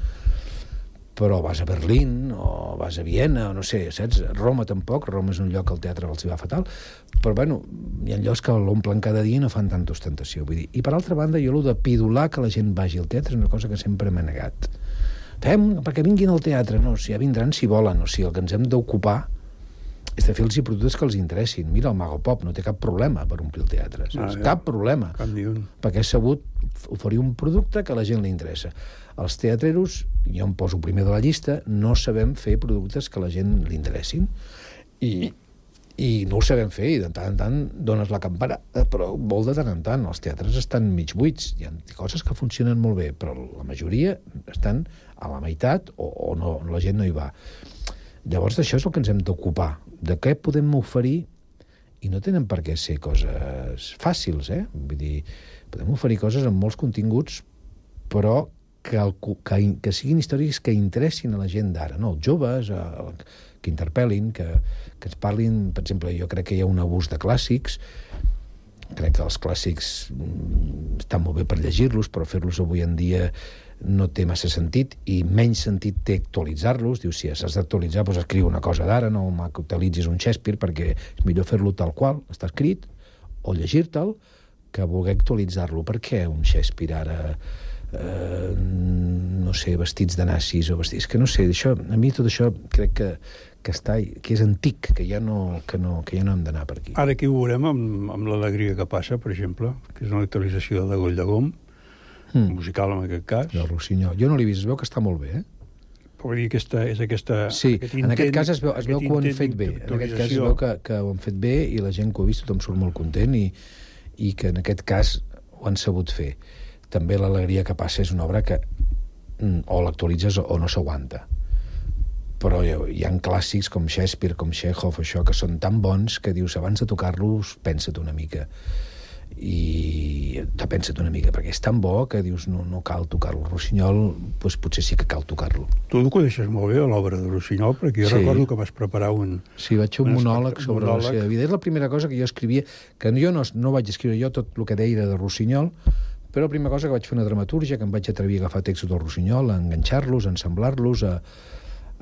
Speaker 7: però vas a Berlín o vas a Viena, o no sé, saps? Roma tampoc, Roma és un lloc que el teatre els hi va fatal, però bueno, hi ha llocs que l'omplen cada dia i no fan tanta ostentació. Vull dir. I per altra banda, jo el de pidolar que la gent vagi al teatre és una cosa que sempre m'he negat. Fem perquè vinguin al teatre, no, si ja vindran si volen, o sigui, el que ens hem d'ocupar és de fer-los productes que els interessin. Mira, el Mago Pop no té cap problema per omplir el teatre, saps?
Speaker 6: Ah, ja.
Speaker 7: cap problema
Speaker 6: Cap ni un.
Speaker 7: perquè ha sabut oferir un producte que a la gent li interessa. Els teatreros, jo em poso primer de la llista, no sabem fer productes que la gent li interessin. I, i no ho sabem fer, i de tant en tant dones la campana, eh, però molt de tant en tant. Els teatres estan mig buits, hi ha coses que funcionen molt bé, però la majoria estan a la meitat o, o no, la gent no hi va. Llavors, d'això és el que ens hem d'ocupar, de què podem oferir i no tenen per què ser coses fàcils, eh? Vull dir, podem oferir coses amb molts continguts, però que, el, que, que siguin històries que interessin a la gent d'ara, no? Els joves, a, que interpel·lin, que, que ens parlin... Per exemple, jo crec que hi ha un abús de clàssics, crec que els clàssics mm, estan molt bé per llegir-los, però fer-los avui en dia no té massa sentit i menys sentit té actualitzar-los. Diu, si has d'actualitzar, doncs escriu una cosa d'ara, no utilitzis un Shakespeare perquè és millor fer-lo tal qual està escrit o llegir-te'l que voler actualitzar-lo. Per què un Shakespeare ara eh, no sé, vestits de nazis o vestits... Que no sé, això, a mi tot això crec que, que, està, que és antic, que ja no, que no, que ja no hem d'anar per aquí.
Speaker 6: Ara aquí ho veurem amb, amb l'alegria que passa, per exemple, que és una actualització de Goll de Gom,
Speaker 7: Mm.
Speaker 6: musical en aquest cas.
Speaker 7: Del Rossinyol. Jo no l'he vist, es veu que està molt bé, eh?
Speaker 6: Vull dir, aquesta, és aquesta...
Speaker 7: Sí,
Speaker 6: aquest
Speaker 7: en aquest
Speaker 6: intent-
Speaker 7: cas es veu, es veu que ho han
Speaker 6: intent
Speaker 7: fet bé. En aquest cas es veu que, que ho han fet bé i la gent que ho ha vist tothom surt molt content i, i que en aquest cas ho han sabut fer. També l'alegria que passa és una obra que mm, o l'actualitzes o no s'aguanta. Però hi ha, clàssics com Shakespeare, com Chekhov, això, que són tan bons que dius, abans de tocar-los, pensa't una mica i te pensa't una mica, perquè és tan bo que dius no, no cal tocar-lo. Rossinyol, doncs potser sí que cal tocar-lo.
Speaker 6: Tu ho coneixes molt bé, l'obra de Rossinyol, perquè jo
Speaker 7: Sí.
Speaker 6: recordo que vas preparar un...
Speaker 7: Sí, vaig fer un,
Speaker 6: Un
Speaker 7: monòleg sobre
Speaker 6: monòleg.
Speaker 7: la seva vida. És la primera cosa que jo escrivia, que jo no, no vaig escriure jo tot el que deia de Rossinyol, però la primera cosa que vaig fer una dramatúrgia, que em vaig atrevir a agafar textos del Rossinyol, a enganxar-los, a ensamblar-los, a,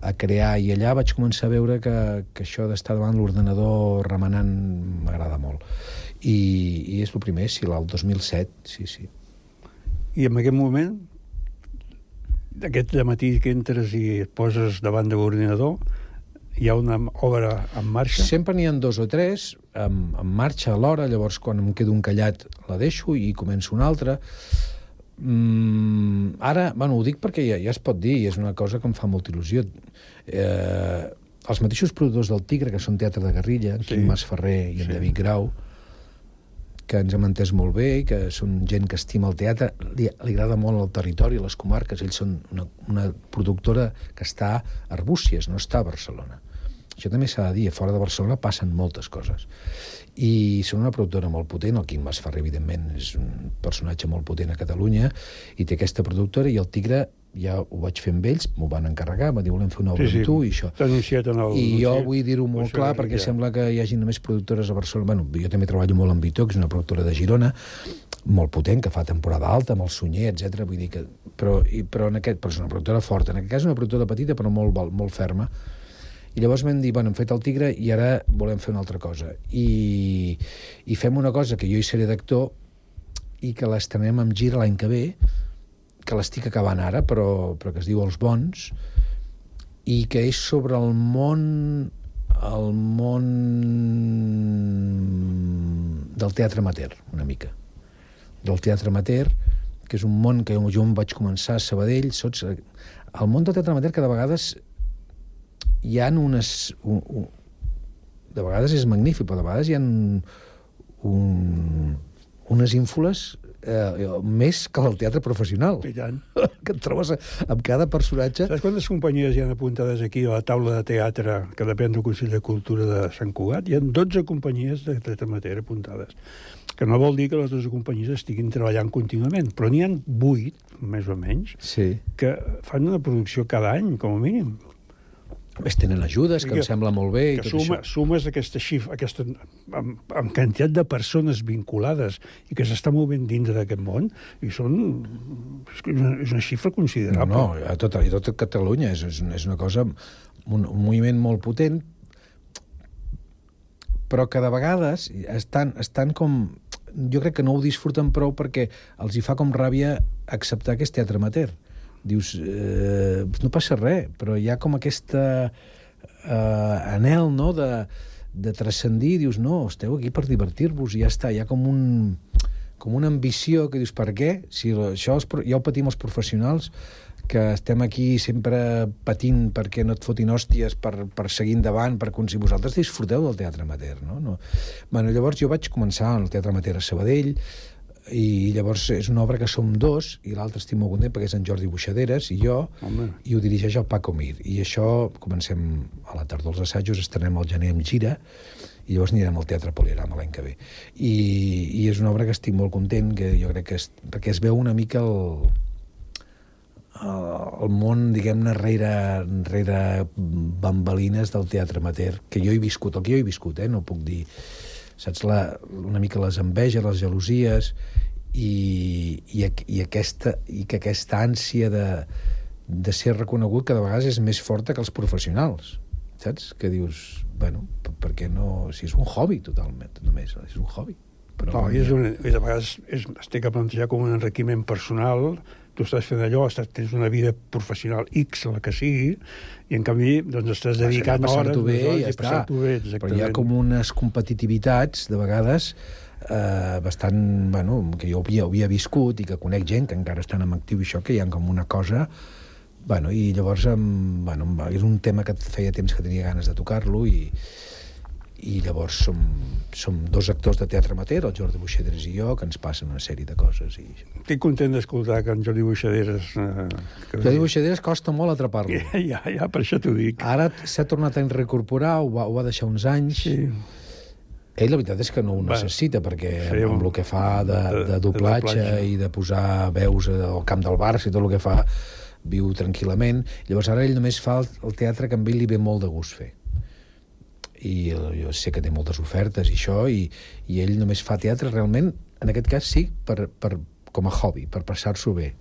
Speaker 7: a crear, i allà vaig començar a veure que, que això d'estar davant l'ordenador remenant m'agrada molt. I, I és el primer, sí, el 2007, sí, sí.
Speaker 6: I en aquest moment, aquest matí que entres i et poses davant de l'ordinador, hi ha una obra en marxa?
Speaker 7: Sempre n'hi ha dos o tres en, en marxa a l'hora, llavors quan em quedo encallat la deixo i començo una altra. Mm, ara, bueno, ho dic perquè ja, ja es pot dir, i és una cosa que em fa molta il·lusió. Eh, els mateixos productors del Tigre, que són Teatre de Guerrilla, en
Speaker 6: Sí.
Speaker 7: Quim Mas Ferrer i en
Speaker 6: Sí.
Speaker 7: David Grau, que ens hem entès molt bé i que són gent que estima el teatre, li, li agrada molt el territori, les comarques, ells són una, una productora que està a Arbúcies, no està a Barcelona. Això també s'ha de dir, fora de Barcelona passen moltes coses. I són una productora molt potent, el Quim Mas Ferrer, evidentment, és un personatge molt potent a Catalunya, i té aquesta productora, i el Tigre ja ho vaig fer amb ells, m'ho van encarregar, va dir, volem fer una obra
Speaker 6: Sí, sí.
Speaker 7: amb tu, i això.
Speaker 6: T'ha en el...
Speaker 7: I jo vull dir-ho molt clar perquè
Speaker 6: ja.
Speaker 7: sembla que hi hagi només productores a Barcelona. Bueno, jo també treballo molt amb Vitó, que és una productora de Girona, molt potent, que fa temporada alta, amb el Sunyer, etc. Vull dir que... Però, i, però, en aquest, però és una productora forta. En aquest cas una productora petita, però molt, molt ferma. I llavors vam dir, bueno, hem fet el Tigre i ara volem fer una altra cosa. I, i fem una cosa que jo hi seré d'actor i que l'estrenem amb gira l'any que ve, que l'estic acabant ara, però, però que es diu Els Bons, i que és sobre el món el món del teatre amateur, una mica. Del teatre amateur, que és un món que jo em vaig començar a Sabadell, saps? El món del teatre amateur de vegades hi han unes... Un, un, de vegades és magnífic, però de vegades hi han un, unes ínfoles eh, més que el teatre professional.
Speaker 6: I tant.
Speaker 7: que et trobes amb cada personatge...
Speaker 6: Saps quantes companyies hi han apuntades aquí a la taula de teatre que depèn del Consell de Cultura de Sant Cugat? Hi ha 12 companyies de teatre amateur apuntades, que no vol dir que les 12 companyies estiguin treballant contínuament, però n'hi han 8, més o menys,
Speaker 7: Sí.
Speaker 6: que fan una producció cada any, com a mínim.
Speaker 7: Més, tenen ajudes, que,
Speaker 6: Que-
Speaker 7: em sembla molt bé. i
Speaker 6: que
Speaker 7: tot
Speaker 6: suma,
Speaker 7: això.
Speaker 6: sumes aquesta xifra, aquesta, amb, amb quantitat de persones vinculades i que s'està movent dintre d'aquest món, i són... És una, és una xifra
Speaker 7: No,
Speaker 6: considerable.
Speaker 7: no, a tot, a tot Catalunya és, és, és una cosa, un, un moviment molt potent, però que de vegades estan, estan com... Jo crec que no ho disfruten prou perquè els hi fa com ràbia acceptar que és teatre amateur. Dius, eh, no passa res, però hi ha com aquesta eh, anel, no?, de, de transcendir, dius, no, esteu aquí per divertir-vos i ja està, hi ha com un com una ambició que dius, per què? Si això pro- ja ho patim els professionals, que estem aquí sempre patint perquè no et fotin hòsties per, per seguir endavant, per si vosaltres disfruteu del teatre amateur, no? no. Bueno, llavors jo vaig començar al teatre amateur a Sabadell, i llavors és una obra que som dos, i l'altre estic molt content perquè és en Jordi Buixaderes i jo,
Speaker 6: Home.
Speaker 7: i ho dirigeix el Paco Mir. I això comencem a la tardor dels assajos, estrenem al gener amb gira, i llavors anirem al Teatre Poligrama l'any que ve. I, I és una obra que estic molt content, que jo crec que és, perquè es veu una mica el, el, el món, diguem-ne, rere, rere bambalines del teatre amateur, que jo he viscut, el que jo he viscut, eh? no puc dir... Saps, la, una mica les enveges, les gelosies, i, i, i, aquesta, i que aquesta ànsia de, de ser reconegut cada vegades és més forta que els professionals, saps? Que dius, bueno, per, per què no... Si és un hobby totalment, només, és un hobby. Però,
Speaker 6: No, és una, i de vegades és, es té que plantejar com un enriquiment personal, tu estàs fent allò, estàs, tens una vida professional X, la que sigui, i en canvi doncs, estàs dedicant
Speaker 7: a
Speaker 6: hores,
Speaker 7: bé,
Speaker 6: hores
Speaker 7: ja
Speaker 6: i
Speaker 7: està.
Speaker 6: bé,
Speaker 7: Però hi ha com unes competitivitats, de vegades, eh, bastant, bueno, que jo havia, havia viscut i que conec gent que encara estan en actiu i això, que hi ha com una cosa... Bueno, i llavors, em, bueno, és un tema que feia temps que tenia ganes de tocar-lo i, i llavors som, som dos actors de teatre amateur, el Jordi Buixedres i jo, que ens passen una sèrie de coses. I...
Speaker 6: Estic content d'escoltar que en Jordi Buixaderes... Eh, que...
Speaker 7: Jordi Buixedres costa molt atrapar-lo.
Speaker 6: Ja, ja, ja, per això t'ho dic.
Speaker 7: Ara s'ha tornat a reincorporar, ho va, ho va deixar uns anys,
Speaker 6: Sí.
Speaker 7: Ell, la veritat és que no ho
Speaker 6: Va,
Speaker 7: necessita, perquè
Speaker 6: sí,
Speaker 7: amb el que fa de,
Speaker 6: de-
Speaker 7: de,
Speaker 6: de
Speaker 7: doblatge
Speaker 6: doblatge.
Speaker 7: i de posar veus al camp del Barça i tot el que fa, viu tranquil·lament. Llavors ara ell només fa el, el teatre que a ell li ve molt de gust fer. I jo sé que té moltes ofertes i això, i, i ell només fa teatre realment, en aquest cas sí, per, per, com a hobby, per passar-s'ho bé.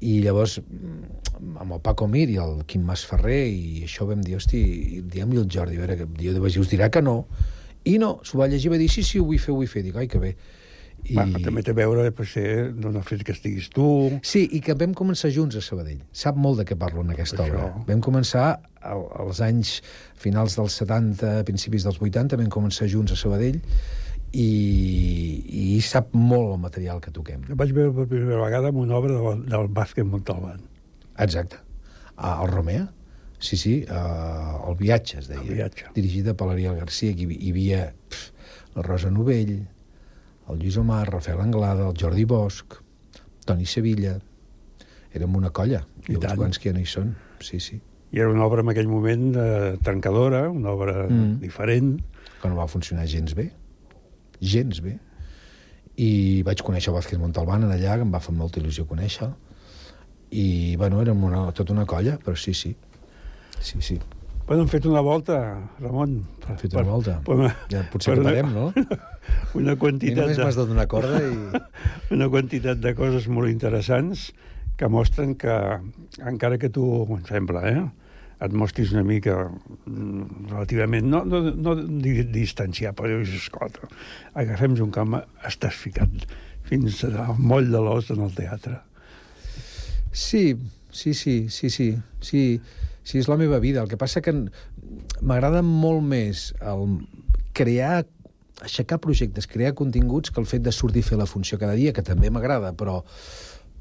Speaker 7: I llavors, mm, amb el Paco Mir i el Quim Mas Ferrer, i això vam dir, hosti, diguem-li al Jordi, a veure, que jo us dirà que no. I no, s'ho va llegir va dir, sí, sí, ho vull fer, ho vull fer. Dic, ai, que bé. I...
Speaker 6: Va, també té a veure potser d'on ha fet que estiguis tu...
Speaker 7: Sí, i que vam començar junts a Sabadell. Sap molt de què parlo en aquesta
Speaker 6: Això.
Speaker 7: obra. Vam començar al- als anys finals dels 70, principis dels 80, vam començar junts a Sabadell i, i sap molt el material que toquem.
Speaker 6: El vaig veure per primera vegada en una obra del, del Bàsquet Montalbán.
Speaker 7: Exacte. El Romea? Sí, sí, uh, el viatge, es deia.
Speaker 6: El viatge.
Speaker 7: Dirigida per l'Ariel Garcia, que hi, hi havia pf, la Rosa Novell, el Lluís Omar, Rafael Anglada, el Jordi Bosch, Toni Sevilla... Érem una colla,
Speaker 6: I
Speaker 7: i, uns quants que ja no hi són. Sí, sí.
Speaker 6: I era una obra en aquell moment eh, trencadora, una obra
Speaker 7: Mm.
Speaker 6: diferent.
Speaker 7: que no va funcionar gens bé, gens bé, i vaig conèixer el Vázquez Montalbán en allà, que em va fer molta il·lusió conèixer i, bueno, érem una, tota una colla, però sí, sí, sí, sí,
Speaker 6: Bueno, hem fet una volta, Ramon.
Speaker 7: hem fet una volta.
Speaker 6: Per una,
Speaker 7: Ja potser
Speaker 6: per
Speaker 7: que
Speaker 6: una-
Speaker 7: parem, no?
Speaker 6: una
Speaker 7: I
Speaker 6: quantitat
Speaker 7: només
Speaker 6: de...
Speaker 7: m'has de donar corda i...
Speaker 6: una quantitat de coses molt interessants que mostren que, encara que tu, em sembla, eh, et mostris una mica mm, relativament, no, no, no di- distanciar, però dius, escolta, agafem un camp, estàs ficat fins al moll de l'os en el teatre.
Speaker 7: Sí, sí, sí, sí, sí, sí, sí, és la meva vida. El que passa que m'agrada molt més el crear, aixecar projectes, crear continguts que el fet de sortir a fer la funció cada dia, que també m'agrada, però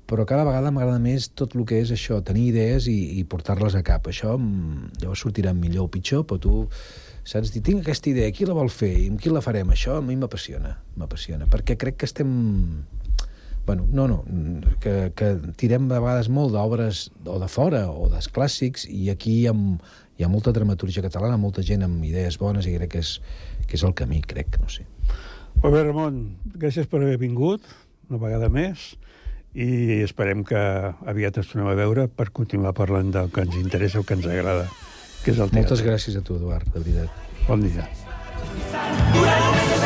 Speaker 7: però cada vegada m'agrada més tot el que és això, tenir idees i, i portar-les a cap. Això mm, llavors sortirà millor o pitjor, però tu saps dir, tinc aquesta idea, qui la vol fer i amb qui la farem? Això a mi m'apassiona, m'apassiona, perquè crec que estem bueno, no, no, que, que tirem a vegades molt d'obres o de fora o dels clàssics i aquí hi ha, hi ha molta dramaturgia catalana, molta gent amb idees bones i crec que és, que és el camí, crec, no sé.
Speaker 6: Molt bé, Ramon, gràcies per haver vingut una vegada més i esperem que aviat ens tornem a veure per continuar parlant del que ens interessa o que ens agrada, que és el teatre.
Speaker 7: Moltes gràcies a tu, Eduard, de veritat.
Speaker 6: Bon dia.
Speaker 8: Potser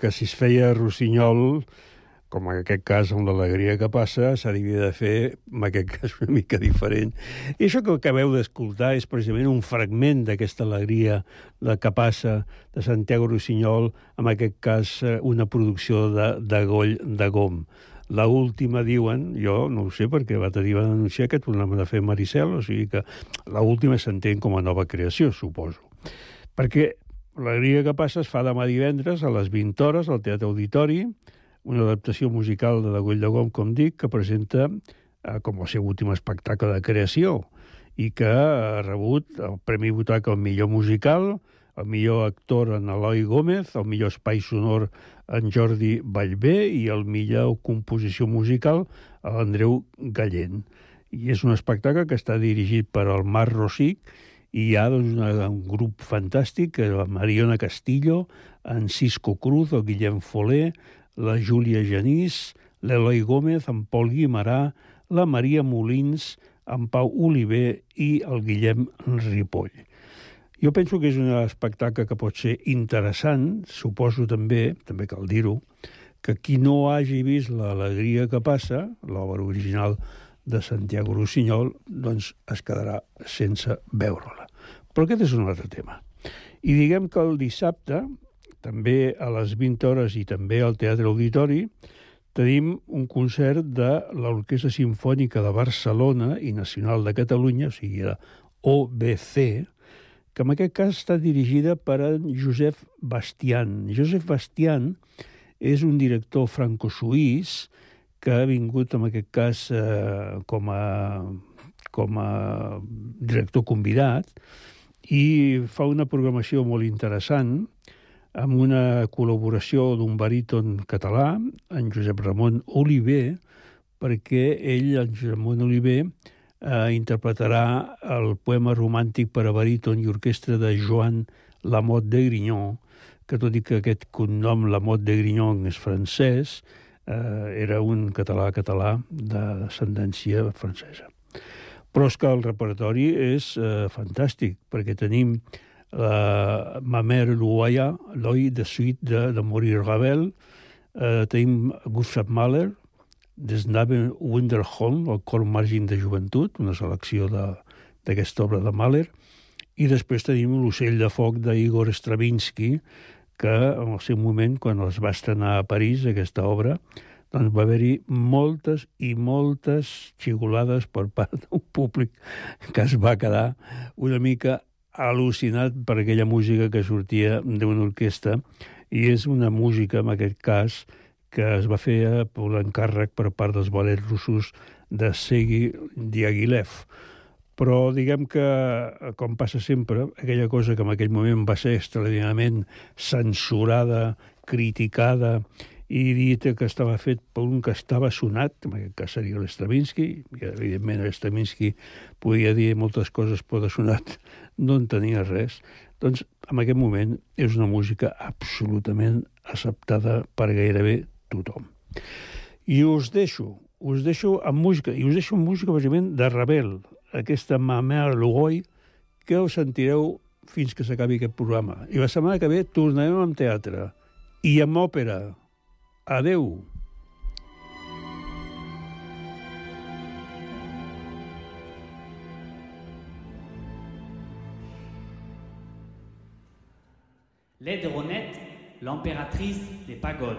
Speaker 8: que
Speaker 6: si es feia rossinyol, com en aquest cas amb l'alegria que passa, s'havia de fer, en aquest cas, una mica diferent. I això que acabeu d'escoltar és precisament un fragment d'aquesta alegria de que passa de Santiago Rossinyol, en aquest cas eh, una producció de, de Goll de Gom. La última, diuen, jo no ho sé perquè va tenir va denunciar que tornem a fer Maricel, o sigui que la última s'entén com a nova creació, suposo. Perquè l'alegria que passa es fa demà divendres a les 20 hores al Teatre Auditori, una adaptació musical de Degoll de Gom, com dic, que presenta eh, com el seu últim espectacle de creació i que ha rebut el Premi Butaca al millor musical, el millor actor en Eloi Gómez, el millor espai sonor en Jordi Vallvé i el millor composició musical a l'Andreu Gallent. I és un espectacle que està dirigit per el Marc Rosic i hi ha doncs, una, un grup fantàstic, eh, la Mariona Castillo, en Cisco Cruz, el Guillem Foler, la Júlia Genís, l'Eloi Gómez, en Pol Guimarà, la Maria Molins, en Pau Oliver i el Guillem Ripoll. Jo penso que és un espectacle que pot ser interessant, suposo també, també cal dir-ho, que qui no hagi vist l'alegria que passa, l'obra original de Santiago Rossinyol, doncs es quedarà sense veure-la. Però aquest és un altre tema. I diguem que el dissabte, també a les 20 hores i també al Teatre Auditori, tenim un concert de l'Orquestra Simfònica de Barcelona i Nacional de Catalunya, o sigui, la OBC, que en aquest cas està dirigida per en Josep Bastian. Josep Bastian és un director franco-suís que ha vingut, en aquest cas, eh, com, a, com a director convidat i fa una programació molt interessant amb una col·laboració d'un baríton català, en Josep Ramon Oliver, perquè ell, en Josep Ramon Oliver, eh, interpretarà el poema romàntic per a baríton i orquestra de Joan Lamotte de Grignon, que tot i que aquest cognom Lamotte de Grignon és francès, eh, era un català-català de descendència francesa. Però és que el repertori és eh, fantàstic, perquè tenim la eh, Ma mère l'Oi de suite de, de Maurice Ravel, eh, tenim Gustav Mahler, des Naven Wunderholm, el cor margin de joventut, una selecció d'aquesta obra de Mahler, i després tenim l'ocell de foc d'Igor Stravinsky, que en el seu moment, quan es va estrenar a París, aquesta obra, doncs va haver-hi moltes i moltes xigolades per part d'un públic que es va quedar una mica al·lucinat per aquella música que sortia d'una orquestra i és una música, en aquest cas, que es va fer per l'encàrrec per part dels balets russos de Segi Diaghilev. Però diguem que, com passa sempre, aquella cosa que en aquell moment va ser extraordinàriament censurada, criticada i dit que estava fet per un que estava sonat, en aquest cas seria l'Estravinsky, i evidentment l'Estravinsky podia dir moltes coses, però de sonat no en tenia res, doncs en aquest moment és una música absolutament acceptada per gairebé tothom. I us deixo, us deixo amb música, i us deixo amb música bàsicament de Rebel, aquesta Mamère Lugoi, que us sentireu fins que s'acabi aquest programa. I la setmana que ve tornarem amb teatre i amb òpera. Adeu.
Speaker 9: L'Edronette, l'impératrice des pagodes,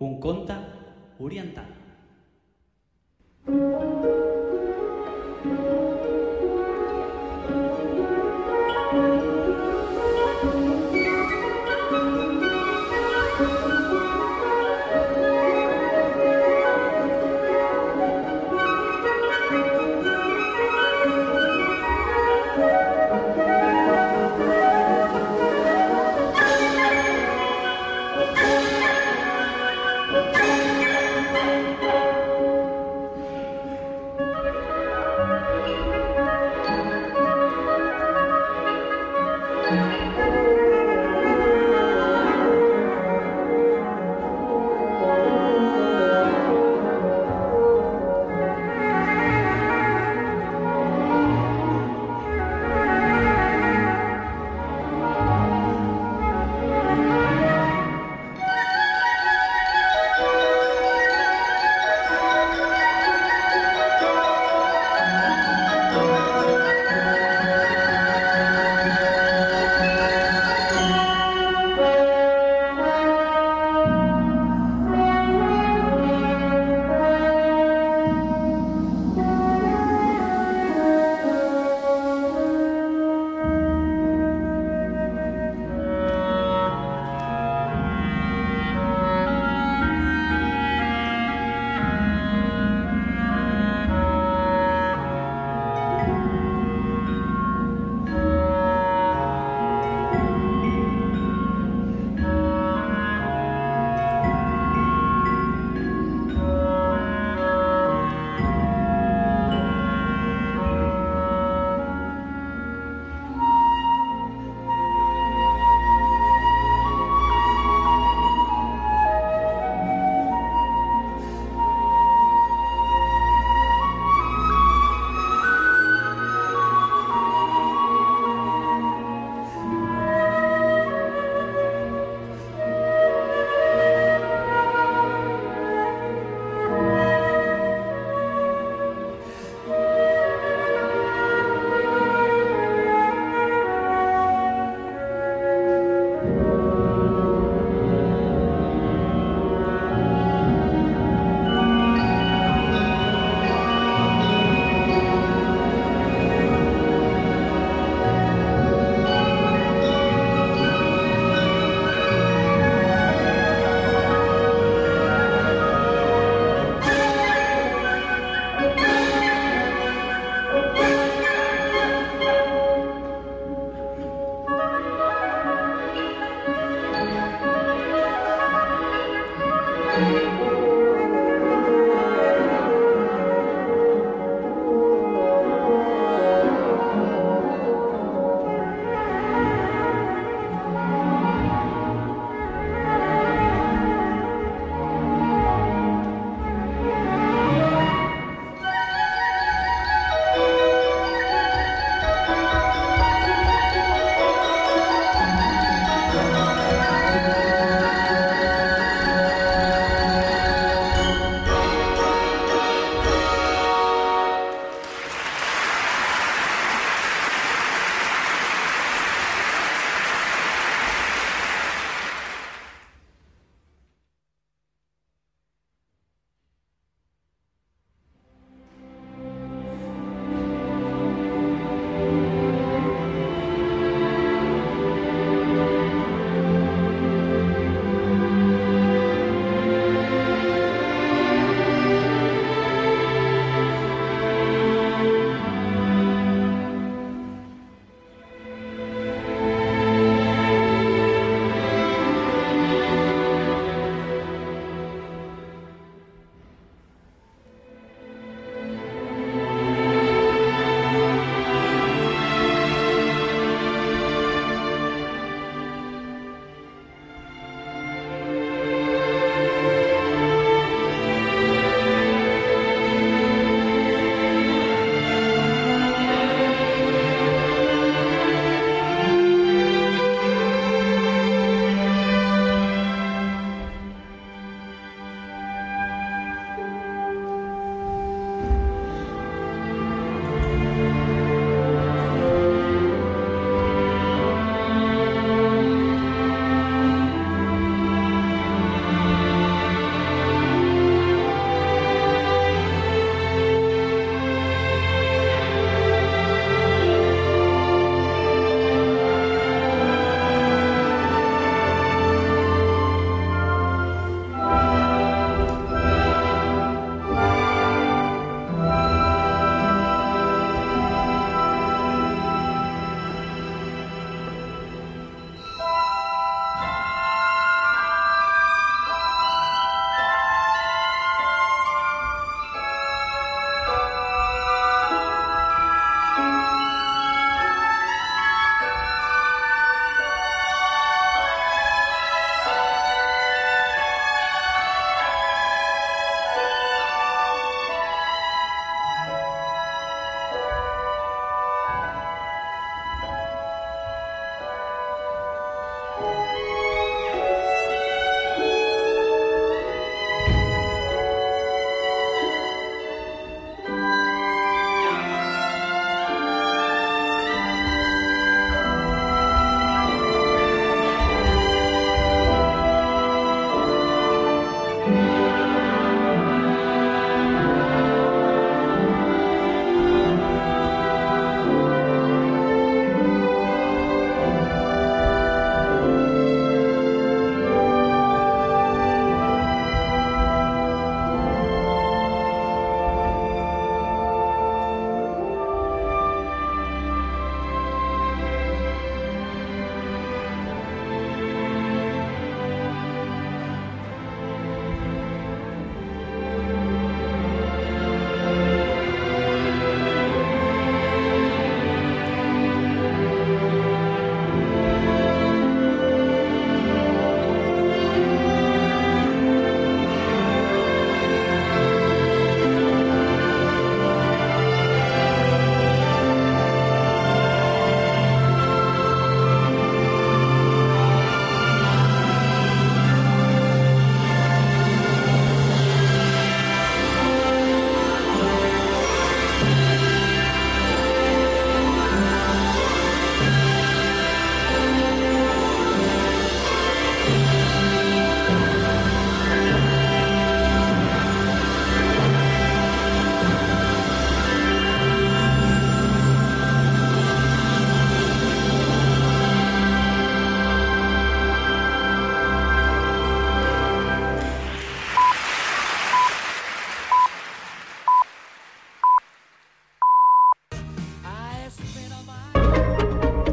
Speaker 9: un conte oriental.